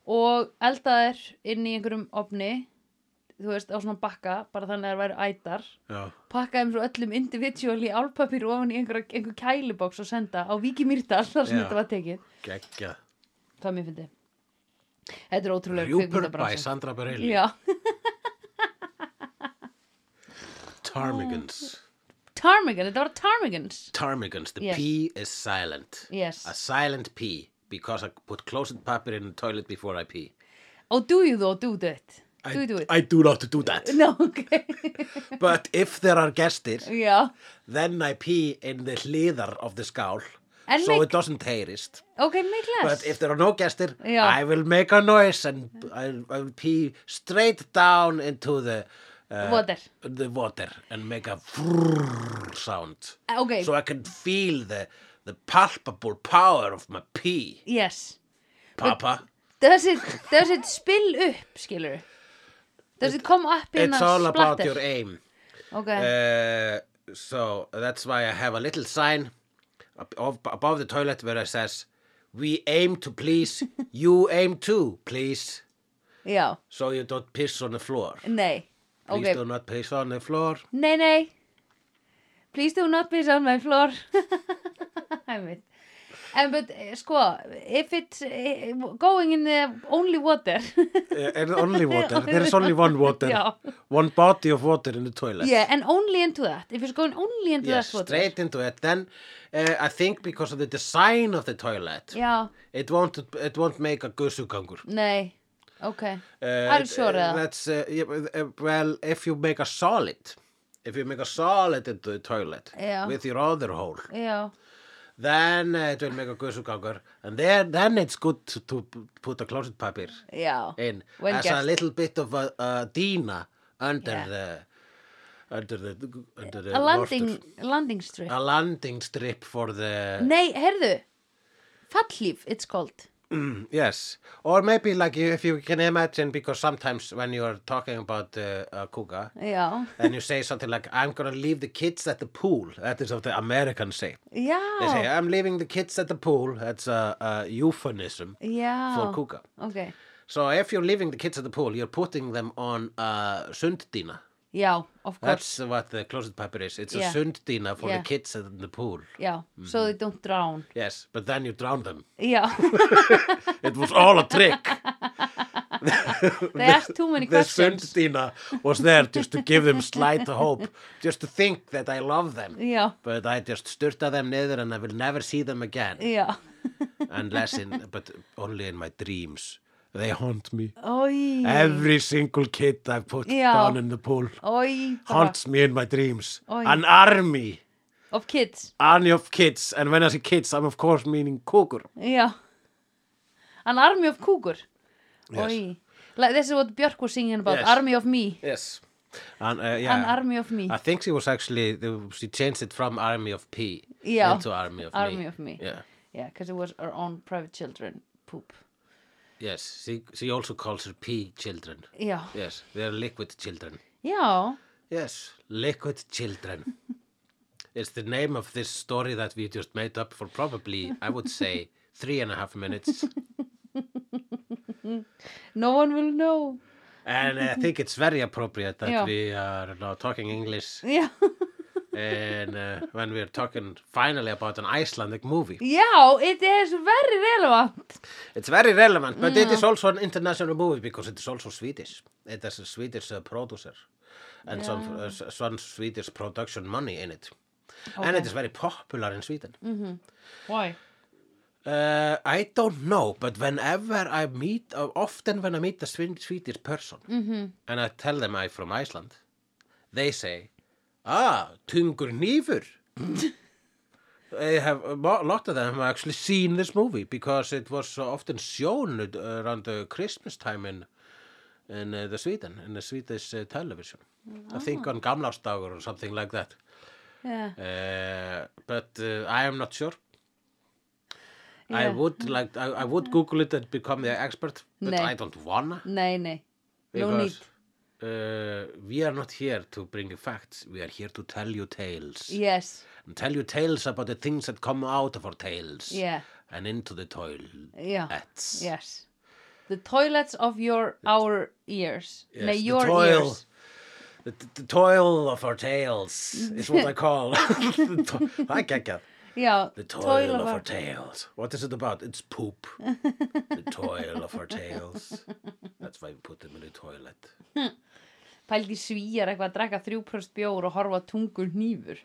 [SPEAKER 2] og elda þær inn í einhverjum ofni, þú veist, á svona bakka, bara þannig að það væri ætar.
[SPEAKER 1] já,
[SPEAKER 2] pakka þeim svo öllum individual í álpapír ofan í einhver, einhver kæliboks og senda á Viki Mýrdal þar sem
[SPEAKER 1] Já.
[SPEAKER 2] þetta var tekið.
[SPEAKER 1] Geggja
[SPEAKER 2] það mér fyndi þetta er ótrúlega
[SPEAKER 1] Rjúpur
[SPEAKER 2] kvikmyndabransi.
[SPEAKER 1] Sandra Bareilly.
[SPEAKER 2] Já,
[SPEAKER 1] Ptarmigans [LAUGHS]
[SPEAKER 2] Ptarmigan, þetta var Ptarmigans.
[SPEAKER 1] Ptarmigans, the
[SPEAKER 2] Yes.
[SPEAKER 1] P is silent.
[SPEAKER 2] Yes.
[SPEAKER 1] A silent P because I put closet paper in the toilet before I pee.
[SPEAKER 2] Oh do you though, do it do you do it.
[SPEAKER 1] I do not do that. [LAUGHS]
[SPEAKER 2] No, ok [LAUGHS]
[SPEAKER 1] But if there are gestir
[SPEAKER 2] já,
[SPEAKER 1] then I pee in the hliðar of the skál
[SPEAKER 2] En
[SPEAKER 1] so
[SPEAKER 2] make-
[SPEAKER 1] it doesn't taste.
[SPEAKER 2] Ok, make less.
[SPEAKER 1] But if there are no gestir
[SPEAKER 2] Já.
[SPEAKER 1] I will make a noise and I, I will pee straight down into the uh,
[SPEAKER 2] Water.
[SPEAKER 1] the water and make a frrrr sound.
[SPEAKER 2] Ok,
[SPEAKER 1] so I can feel the the palpable power of my pee.
[SPEAKER 2] Yes.
[SPEAKER 1] Papa?
[SPEAKER 2] Does it, does it spill upp, skilur does it come up in
[SPEAKER 1] It's
[SPEAKER 2] a
[SPEAKER 1] all about
[SPEAKER 2] splatter?
[SPEAKER 1] your aim.
[SPEAKER 2] Ok,
[SPEAKER 1] Uh, so that's why I have a little sign ab- ab- above the toilet where it says, "We aim to please, [LAUGHS] you aim to please."
[SPEAKER 2] já,
[SPEAKER 1] So you don't piss on the floor.
[SPEAKER 2] nei
[SPEAKER 1] Please
[SPEAKER 2] ok,
[SPEAKER 1] do not piss on the floor.
[SPEAKER 2] Nei, nei. Please do not piss on my floor. [LAUGHS] Einmitt. En but, eh, sko, if it's eh, going in the only water.
[SPEAKER 1] Uh, and only [LAUGHS] water. There is only one water.
[SPEAKER 2] Já.
[SPEAKER 1] One body of water in the toilet.
[SPEAKER 2] yeah, and only into that. If it's going only into
[SPEAKER 1] Yes,
[SPEAKER 2] that water.
[SPEAKER 1] straight into it. Then uh, I think because of the design of the toilet,
[SPEAKER 2] Já,
[SPEAKER 1] it won't it won't make a gussugangur.
[SPEAKER 2] nei. Ok.
[SPEAKER 1] Uh,
[SPEAKER 2] Are you sure, eða?
[SPEAKER 1] That's, uh, yeah, uh, well, if you make a solid, if you make a solid into the toilet
[SPEAKER 2] Já.
[SPEAKER 1] with your other hole,
[SPEAKER 2] Já,
[SPEAKER 1] then uh, it will make a gusugangur, and then, then it's good to, to put a closet paper in
[SPEAKER 2] Well
[SPEAKER 1] as a little bit of a, a dina under
[SPEAKER 2] Yeah.
[SPEAKER 1] the under the under the
[SPEAKER 2] A landing, landing strip.
[SPEAKER 1] a landing strip for the
[SPEAKER 2] Nei, heyrðu. Fallhlíf, it's called.
[SPEAKER 1] Yes. Or maybe like if you can imagine because sometimes when you are talking about uh, a kuga
[SPEAKER 2] Já,
[SPEAKER 1] and you say something like I'm gonna leave the kids at the pool that is what the Americans say.
[SPEAKER 2] Já.
[SPEAKER 1] they say I'm leaving the kids at the pool. That's a, a euphemism
[SPEAKER 2] Já.
[SPEAKER 1] for kuga
[SPEAKER 2] Ok,
[SPEAKER 1] so if you're leaving the kids at the pool you're putting them on a sunddina
[SPEAKER 2] já, of course.
[SPEAKER 1] That's what the closet paper is. It's
[SPEAKER 2] Yeah.
[SPEAKER 1] a sunddina for
[SPEAKER 2] Yeah.
[SPEAKER 1] the kids in the pool.
[SPEAKER 2] Já, so they don't drown.
[SPEAKER 1] Yes, but then you drown them.
[SPEAKER 2] Já, [LAUGHS]
[SPEAKER 1] It was all a trick. [LAUGHS]
[SPEAKER 2] they asked too many
[SPEAKER 1] the
[SPEAKER 2] questions.
[SPEAKER 1] sunddina was there just to give them slight hope, just to think that I love them.
[SPEAKER 2] Já,
[SPEAKER 1] But I just styrta them niður and I will never see them again.
[SPEAKER 2] já.
[SPEAKER 1] Unless in, but only in my dreams. They haunt me.
[SPEAKER 2] Ói,
[SPEAKER 1] Every single kid I've put
[SPEAKER 2] Já.
[SPEAKER 1] down in the pool
[SPEAKER 2] bara,
[SPEAKER 1] haunts me in my dreams.
[SPEAKER 2] Oj.
[SPEAKER 1] An army.
[SPEAKER 2] of kids.
[SPEAKER 1] army of kids and when I say kids I'm of course meaning kúkur
[SPEAKER 2] Já. An army of cougar.
[SPEAKER 1] Yes.
[SPEAKER 2] Oi. Like, this is what Björk was singing about.
[SPEAKER 1] Yes.
[SPEAKER 2] Army of me.
[SPEAKER 1] yes and, uh, yeah.
[SPEAKER 2] An army of me.
[SPEAKER 1] I think she was actually she changed it from army of P
[SPEAKER 2] Yeah.
[SPEAKER 1] into army of
[SPEAKER 2] Army
[SPEAKER 1] me
[SPEAKER 2] of me.
[SPEAKER 1] yeah
[SPEAKER 2] Yeah, because it was our own private children poop.
[SPEAKER 1] Yes she, she also calls her P children
[SPEAKER 2] Já.
[SPEAKER 1] yes they're liquid children
[SPEAKER 2] Já.
[SPEAKER 1] yes liquid children [LAUGHS] it's the name of this story that we just made up for probably I would say [LAUGHS] three and a half minutes [LAUGHS]
[SPEAKER 2] No one will know.
[SPEAKER 1] and I think it's very appropriate that
[SPEAKER 2] Yeah.
[SPEAKER 1] we are now talking English
[SPEAKER 2] Já.
[SPEAKER 1] And uh, when we're talking finally about an Icelandic movie.
[SPEAKER 2] Já, it is very relevant.
[SPEAKER 1] It's very relevant, but it is also an international movie because it is also Swedish. It has a Swedish uh, producer and some, uh, some Swedish production money in it. And it is very popular in Sweden.
[SPEAKER 2] Why?
[SPEAKER 1] Uh, I don't know, but whenever I meet, uh, often when I meet a Swe- Swedish person and I tell them I'm from Iceland, they say, ah, tungur nýfur. I have a lot of them have actually seen this movie because it was often shown around the Christmas time in in uh, the Sweden, in the Swedish uh, television. I think on Gamlarsdagur or something like that.
[SPEAKER 2] Yeah.
[SPEAKER 1] Uh, but uh, I am not sure. I
[SPEAKER 2] Yeah.
[SPEAKER 1] would like I, I would Google it and become the expert, but
[SPEAKER 2] Nei.
[SPEAKER 1] I don't wanna
[SPEAKER 2] Nei, nei. No need.
[SPEAKER 1] Because uh, we are not here to bring you facts. We are here to tell you tales
[SPEAKER 2] Yes.
[SPEAKER 1] and tell you tales about the things that come out of our tales
[SPEAKER 2] Yeah.
[SPEAKER 1] and into the toilets.
[SPEAKER 2] Yeah. Yes. The toilets of your our ears.
[SPEAKER 1] Yes,
[SPEAKER 2] Nei,
[SPEAKER 1] the
[SPEAKER 2] your
[SPEAKER 1] toil.
[SPEAKER 2] ears.
[SPEAKER 1] The, the, the toil of our tales is what I [LAUGHS] call. [LAUGHS] the to- I get it.
[SPEAKER 2] Já,
[SPEAKER 1] The toil, of, our
[SPEAKER 2] our-
[SPEAKER 1] tails. What is it about? It's poop. the toil of our tails. That's why we put them in the toilet.
[SPEAKER 2] Pældi svíjar eitthvað að drekka þrjúpröst bjór og horfa tungur hnífur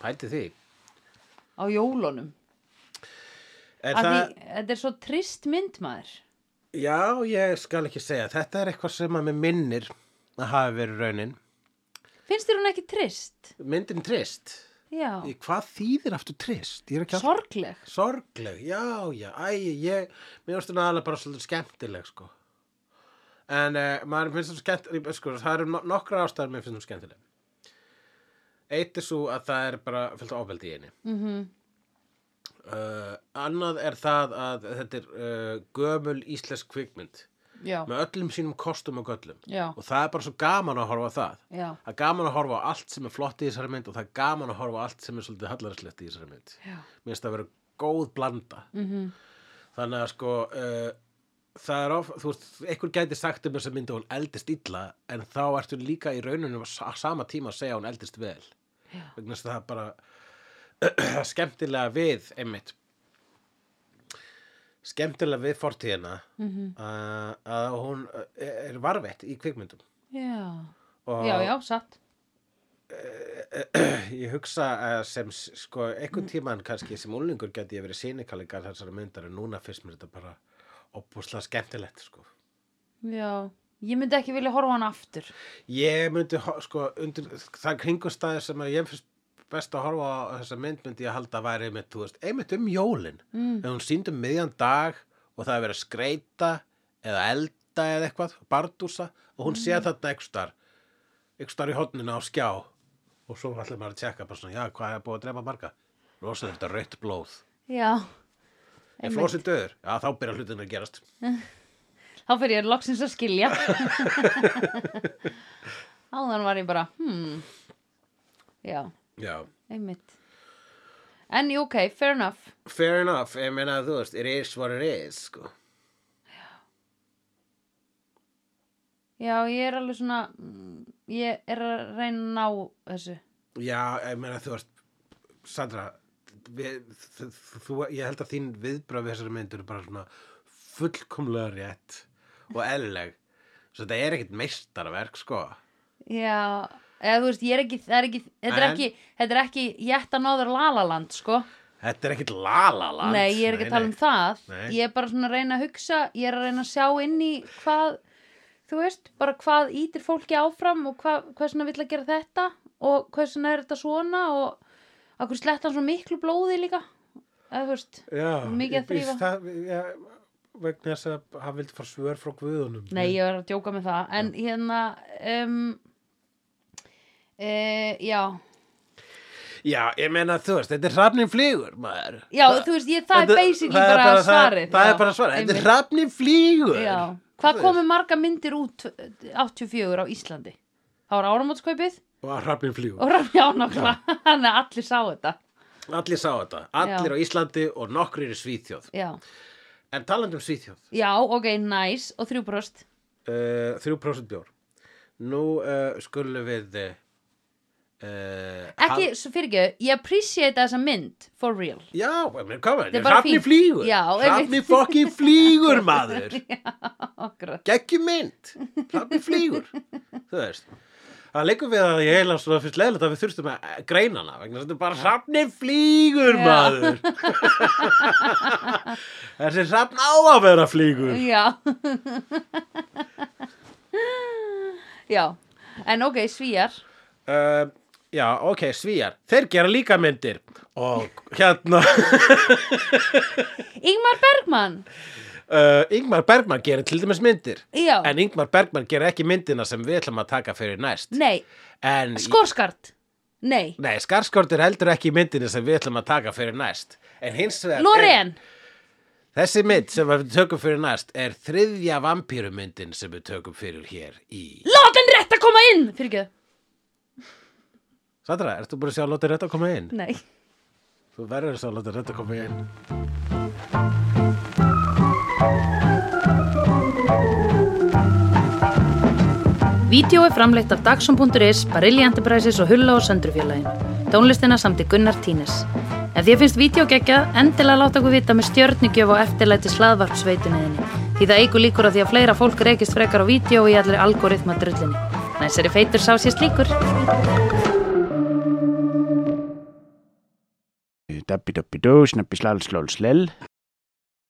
[SPEAKER 1] Pældi því.
[SPEAKER 2] á jólunum.
[SPEAKER 1] Er það,
[SPEAKER 2] Því, þetta er svo trist mynd maður.
[SPEAKER 1] já, ég skal ekki segja. Þetta er eitthvað sem að mér minnir að hafa verið raunin.
[SPEAKER 2] Finnst þér hún ekki trist?
[SPEAKER 1] Myndin trist.
[SPEAKER 2] Já.
[SPEAKER 1] Hvað þýðir aftur trist?
[SPEAKER 2] Sorgleg.
[SPEAKER 1] Sorgleg, já, já, æ, ég, mér finnst það alveg bara svolítið skemmtileg, sko. En uh, maður finnst það skemmtileg, sko, það eru no nokkra ástæður mér finnst það skemmtileg. Eitt er svo að það er bara fyllt ofbeldi í einu. Mm -hmm. annað er það að þetta er uh, gömul íslensk kvikmynd
[SPEAKER 2] Já.
[SPEAKER 1] með öllum sínum kostum og göllum.
[SPEAKER 2] Já.
[SPEAKER 1] Og það er bara svo gaman að horfa það.
[SPEAKER 2] Já.
[SPEAKER 1] Það er gaman að horfa á allt sem er flott í þessari mynd og það er gaman að horfa á allt sem er svolítið hallarslegt í þessari mynd. Mér finnst það að vera góð blanda. -hmm. Þannig að sko, uh, það er of, þú veist, einhver gæti sagt um þessa mynd að hún eldist illa en þá ertu líka í rauninu á sama tíma að segja hún eldist vel. Vegna þess að það er bara [CLEARS THROAT] skemmtilega við einmitt skemmtilega við fortíðina -hmm. uh, að hún uh, er varvett í kvikmyndum
[SPEAKER 2] Já.
[SPEAKER 1] og
[SPEAKER 2] Já, já, satt. [CLEARS THROAT]
[SPEAKER 1] ég hugsa að sem s- sko einhvern tímann kannski sem úlingur geti ég verið sínikallegar þessari myndar en núna fyrst mér þetta bara opbúslega skemmtilegt sko
[SPEAKER 2] Já, ég myndi ekki vilja horfa hann aftur.
[SPEAKER 1] Ég myndi, sko, undir það kringustæði sem að ég finnst best að horfa á þessa mynd myndi ég halda að væri einmitt, veist, einmitt um jólin. Mm. Ef hún sýndi um miðjan dag og það er verið að skreita eða elda eða eitthvað, bardúsa og hún sé þarna einhvers þar, einhvers þar í hodninu á skjá og svo ætlar maður að tjekka bara svona, já, hvað er búið að drepa marga? Rosa þetta rautt blóð.
[SPEAKER 2] Já,
[SPEAKER 1] Er flósið döður? Já, þá byrja hlutin að gerast. [LAUGHS]
[SPEAKER 2] þá fyrir ég loksins að skilja. [LAUGHS] Áðan var ég bara, hmm, já,
[SPEAKER 1] Já.
[SPEAKER 2] einmitt. En ok, fair enough.
[SPEAKER 1] Fair enough, ég meina þú veist, it is what it is, sko.
[SPEAKER 2] Já, ég er alveg svona, ég er að reyna að ná þessu.
[SPEAKER 1] Já, ég meina þú veist, Sandra, við, þú, ég held að þín viðbröð við þessari myndur er bara svona fullkomlega rétt og eðlileg. Svo þetta er ekkit meistarverk, sko.
[SPEAKER 2] Já, eða þú veist, ég er ekki, það er ekki, þetta er
[SPEAKER 1] En-
[SPEAKER 2] ekki, þetta er ekki Jetta Nóður Lalaland, sko.
[SPEAKER 1] Þetta er ekkit lalaland.
[SPEAKER 2] Nei, ég er ekki að tala um það.
[SPEAKER 1] Nei.
[SPEAKER 2] Ég er bara svona að reyna að hugsa, ég er að reyna að sjá inn í hvað, þú veist, bara hvað ítir fólki áfram og hvað, hvað svona vill að gera þetta og hvað svona er þetta svona og akkur sletta hann svo miklu blóði líka. Eða þú veist,
[SPEAKER 1] Já,
[SPEAKER 2] mikið að
[SPEAKER 1] ég býst
[SPEAKER 2] þrífa.
[SPEAKER 1] það, já, vegna þess að hann vildi fara svör frá guðunum.
[SPEAKER 2] nei, ég er að djóka með það. En hérna, um, e, já,
[SPEAKER 1] Já, ég meina þú veist, þetta er hrafnin flýgur, maður.
[SPEAKER 2] já, þú veist, ég, það er
[SPEAKER 1] Þetta-
[SPEAKER 2] basically
[SPEAKER 1] það er
[SPEAKER 2] bara, svarið.
[SPEAKER 1] Það
[SPEAKER 2] já,
[SPEAKER 1] er bara svarið, þetta er hrafnin flýgur.
[SPEAKER 2] Já, hvað komu marga myndir út 84 á Íslandi? Það var áramótskaupið
[SPEAKER 1] Og hrafnin flýgur.
[SPEAKER 2] og Rafni ánákla, [LAUGHS] þannig að allir sá þetta.
[SPEAKER 1] Allir sá þetta, allir
[SPEAKER 2] Já.
[SPEAKER 1] á Íslandi og nokkrir í Svíþjóð.
[SPEAKER 2] Já,
[SPEAKER 1] En talandi um Svíþjóð,
[SPEAKER 2] já ok, nice og þrjú brost.
[SPEAKER 1] uh, 3% bjór. Nú uh, skulum við... Uh,
[SPEAKER 2] Ekki, svo fyrir ekki, ég appreciate þessa mynd, for real.
[SPEAKER 1] Já, menn, koma,
[SPEAKER 2] fínt.
[SPEAKER 1] flýgur.
[SPEAKER 2] Einmitt.
[SPEAKER 1] fokkin flýgur, maður. [LAUGHS] Gekki mynd, hrafni flýgur. Þú veist. Það leikur við að ég heila svo fyrst leðilegt að við þurftum að greina hana vegna þetta er bara hrafni flýgur
[SPEAKER 2] Já.
[SPEAKER 1] maður [LAUGHS] Þessi hrafn á að vera flýgur
[SPEAKER 2] Já. já, en ok, svíjar.
[SPEAKER 1] uh, Já, ok, svíjar Þeir gera líka myndir. Og hérna. [LAUGHS]
[SPEAKER 2] Ingmar Bergman.
[SPEAKER 1] uh, Ingmar Bergman gerir til dæmis myndir.
[SPEAKER 2] Já,
[SPEAKER 1] en Ingmar Bergman gerir ekki myndina sem við ætlum að taka fyrir næst.
[SPEAKER 2] Nei,
[SPEAKER 1] en,
[SPEAKER 2] skórskart. Nei,
[SPEAKER 1] Nei, Skarsgård er heldur ekki í myndinni sem við ætlum að taka fyrir næst. En hins vegar er-
[SPEAKER 2] Loreen.
[SPEAKER 1] Þessi mynd sem við tökum fyrir næst er þriðja vampírumyndin sem við tökum fyrir hér í
[SPEAKER 2] Látt en rétt að koma inn. Fyrir ekki,
[SPEAKER 1] Sandra, ertu búin að sjá Lóttir rétt að koma inn?
[SPEAKER 2] nei.
[SPEAKER 1] Þú verður að sjá Lóttir rétt að koma inn
[SPEAKER 2] Vídeó er framleitt af Dagsum.is, Barilli Enterprises og Hulla og Söndrufjörlægin. Tónlistina samt í Gunnar Tínes. Ef því að finnst vídeo geggjað, endilega láta okkur vita með stjörnigjöf og eftirlæti slaðvarpsveitunniðinni. Því það eigur líkur að því að fleira fólk reykist frekar á vídeo í allir algoritma drullinni. Næsari feitur sá sér slíkur.
[SPEAKER 3] Dabbi dabbi dó, snabbi slal slól slell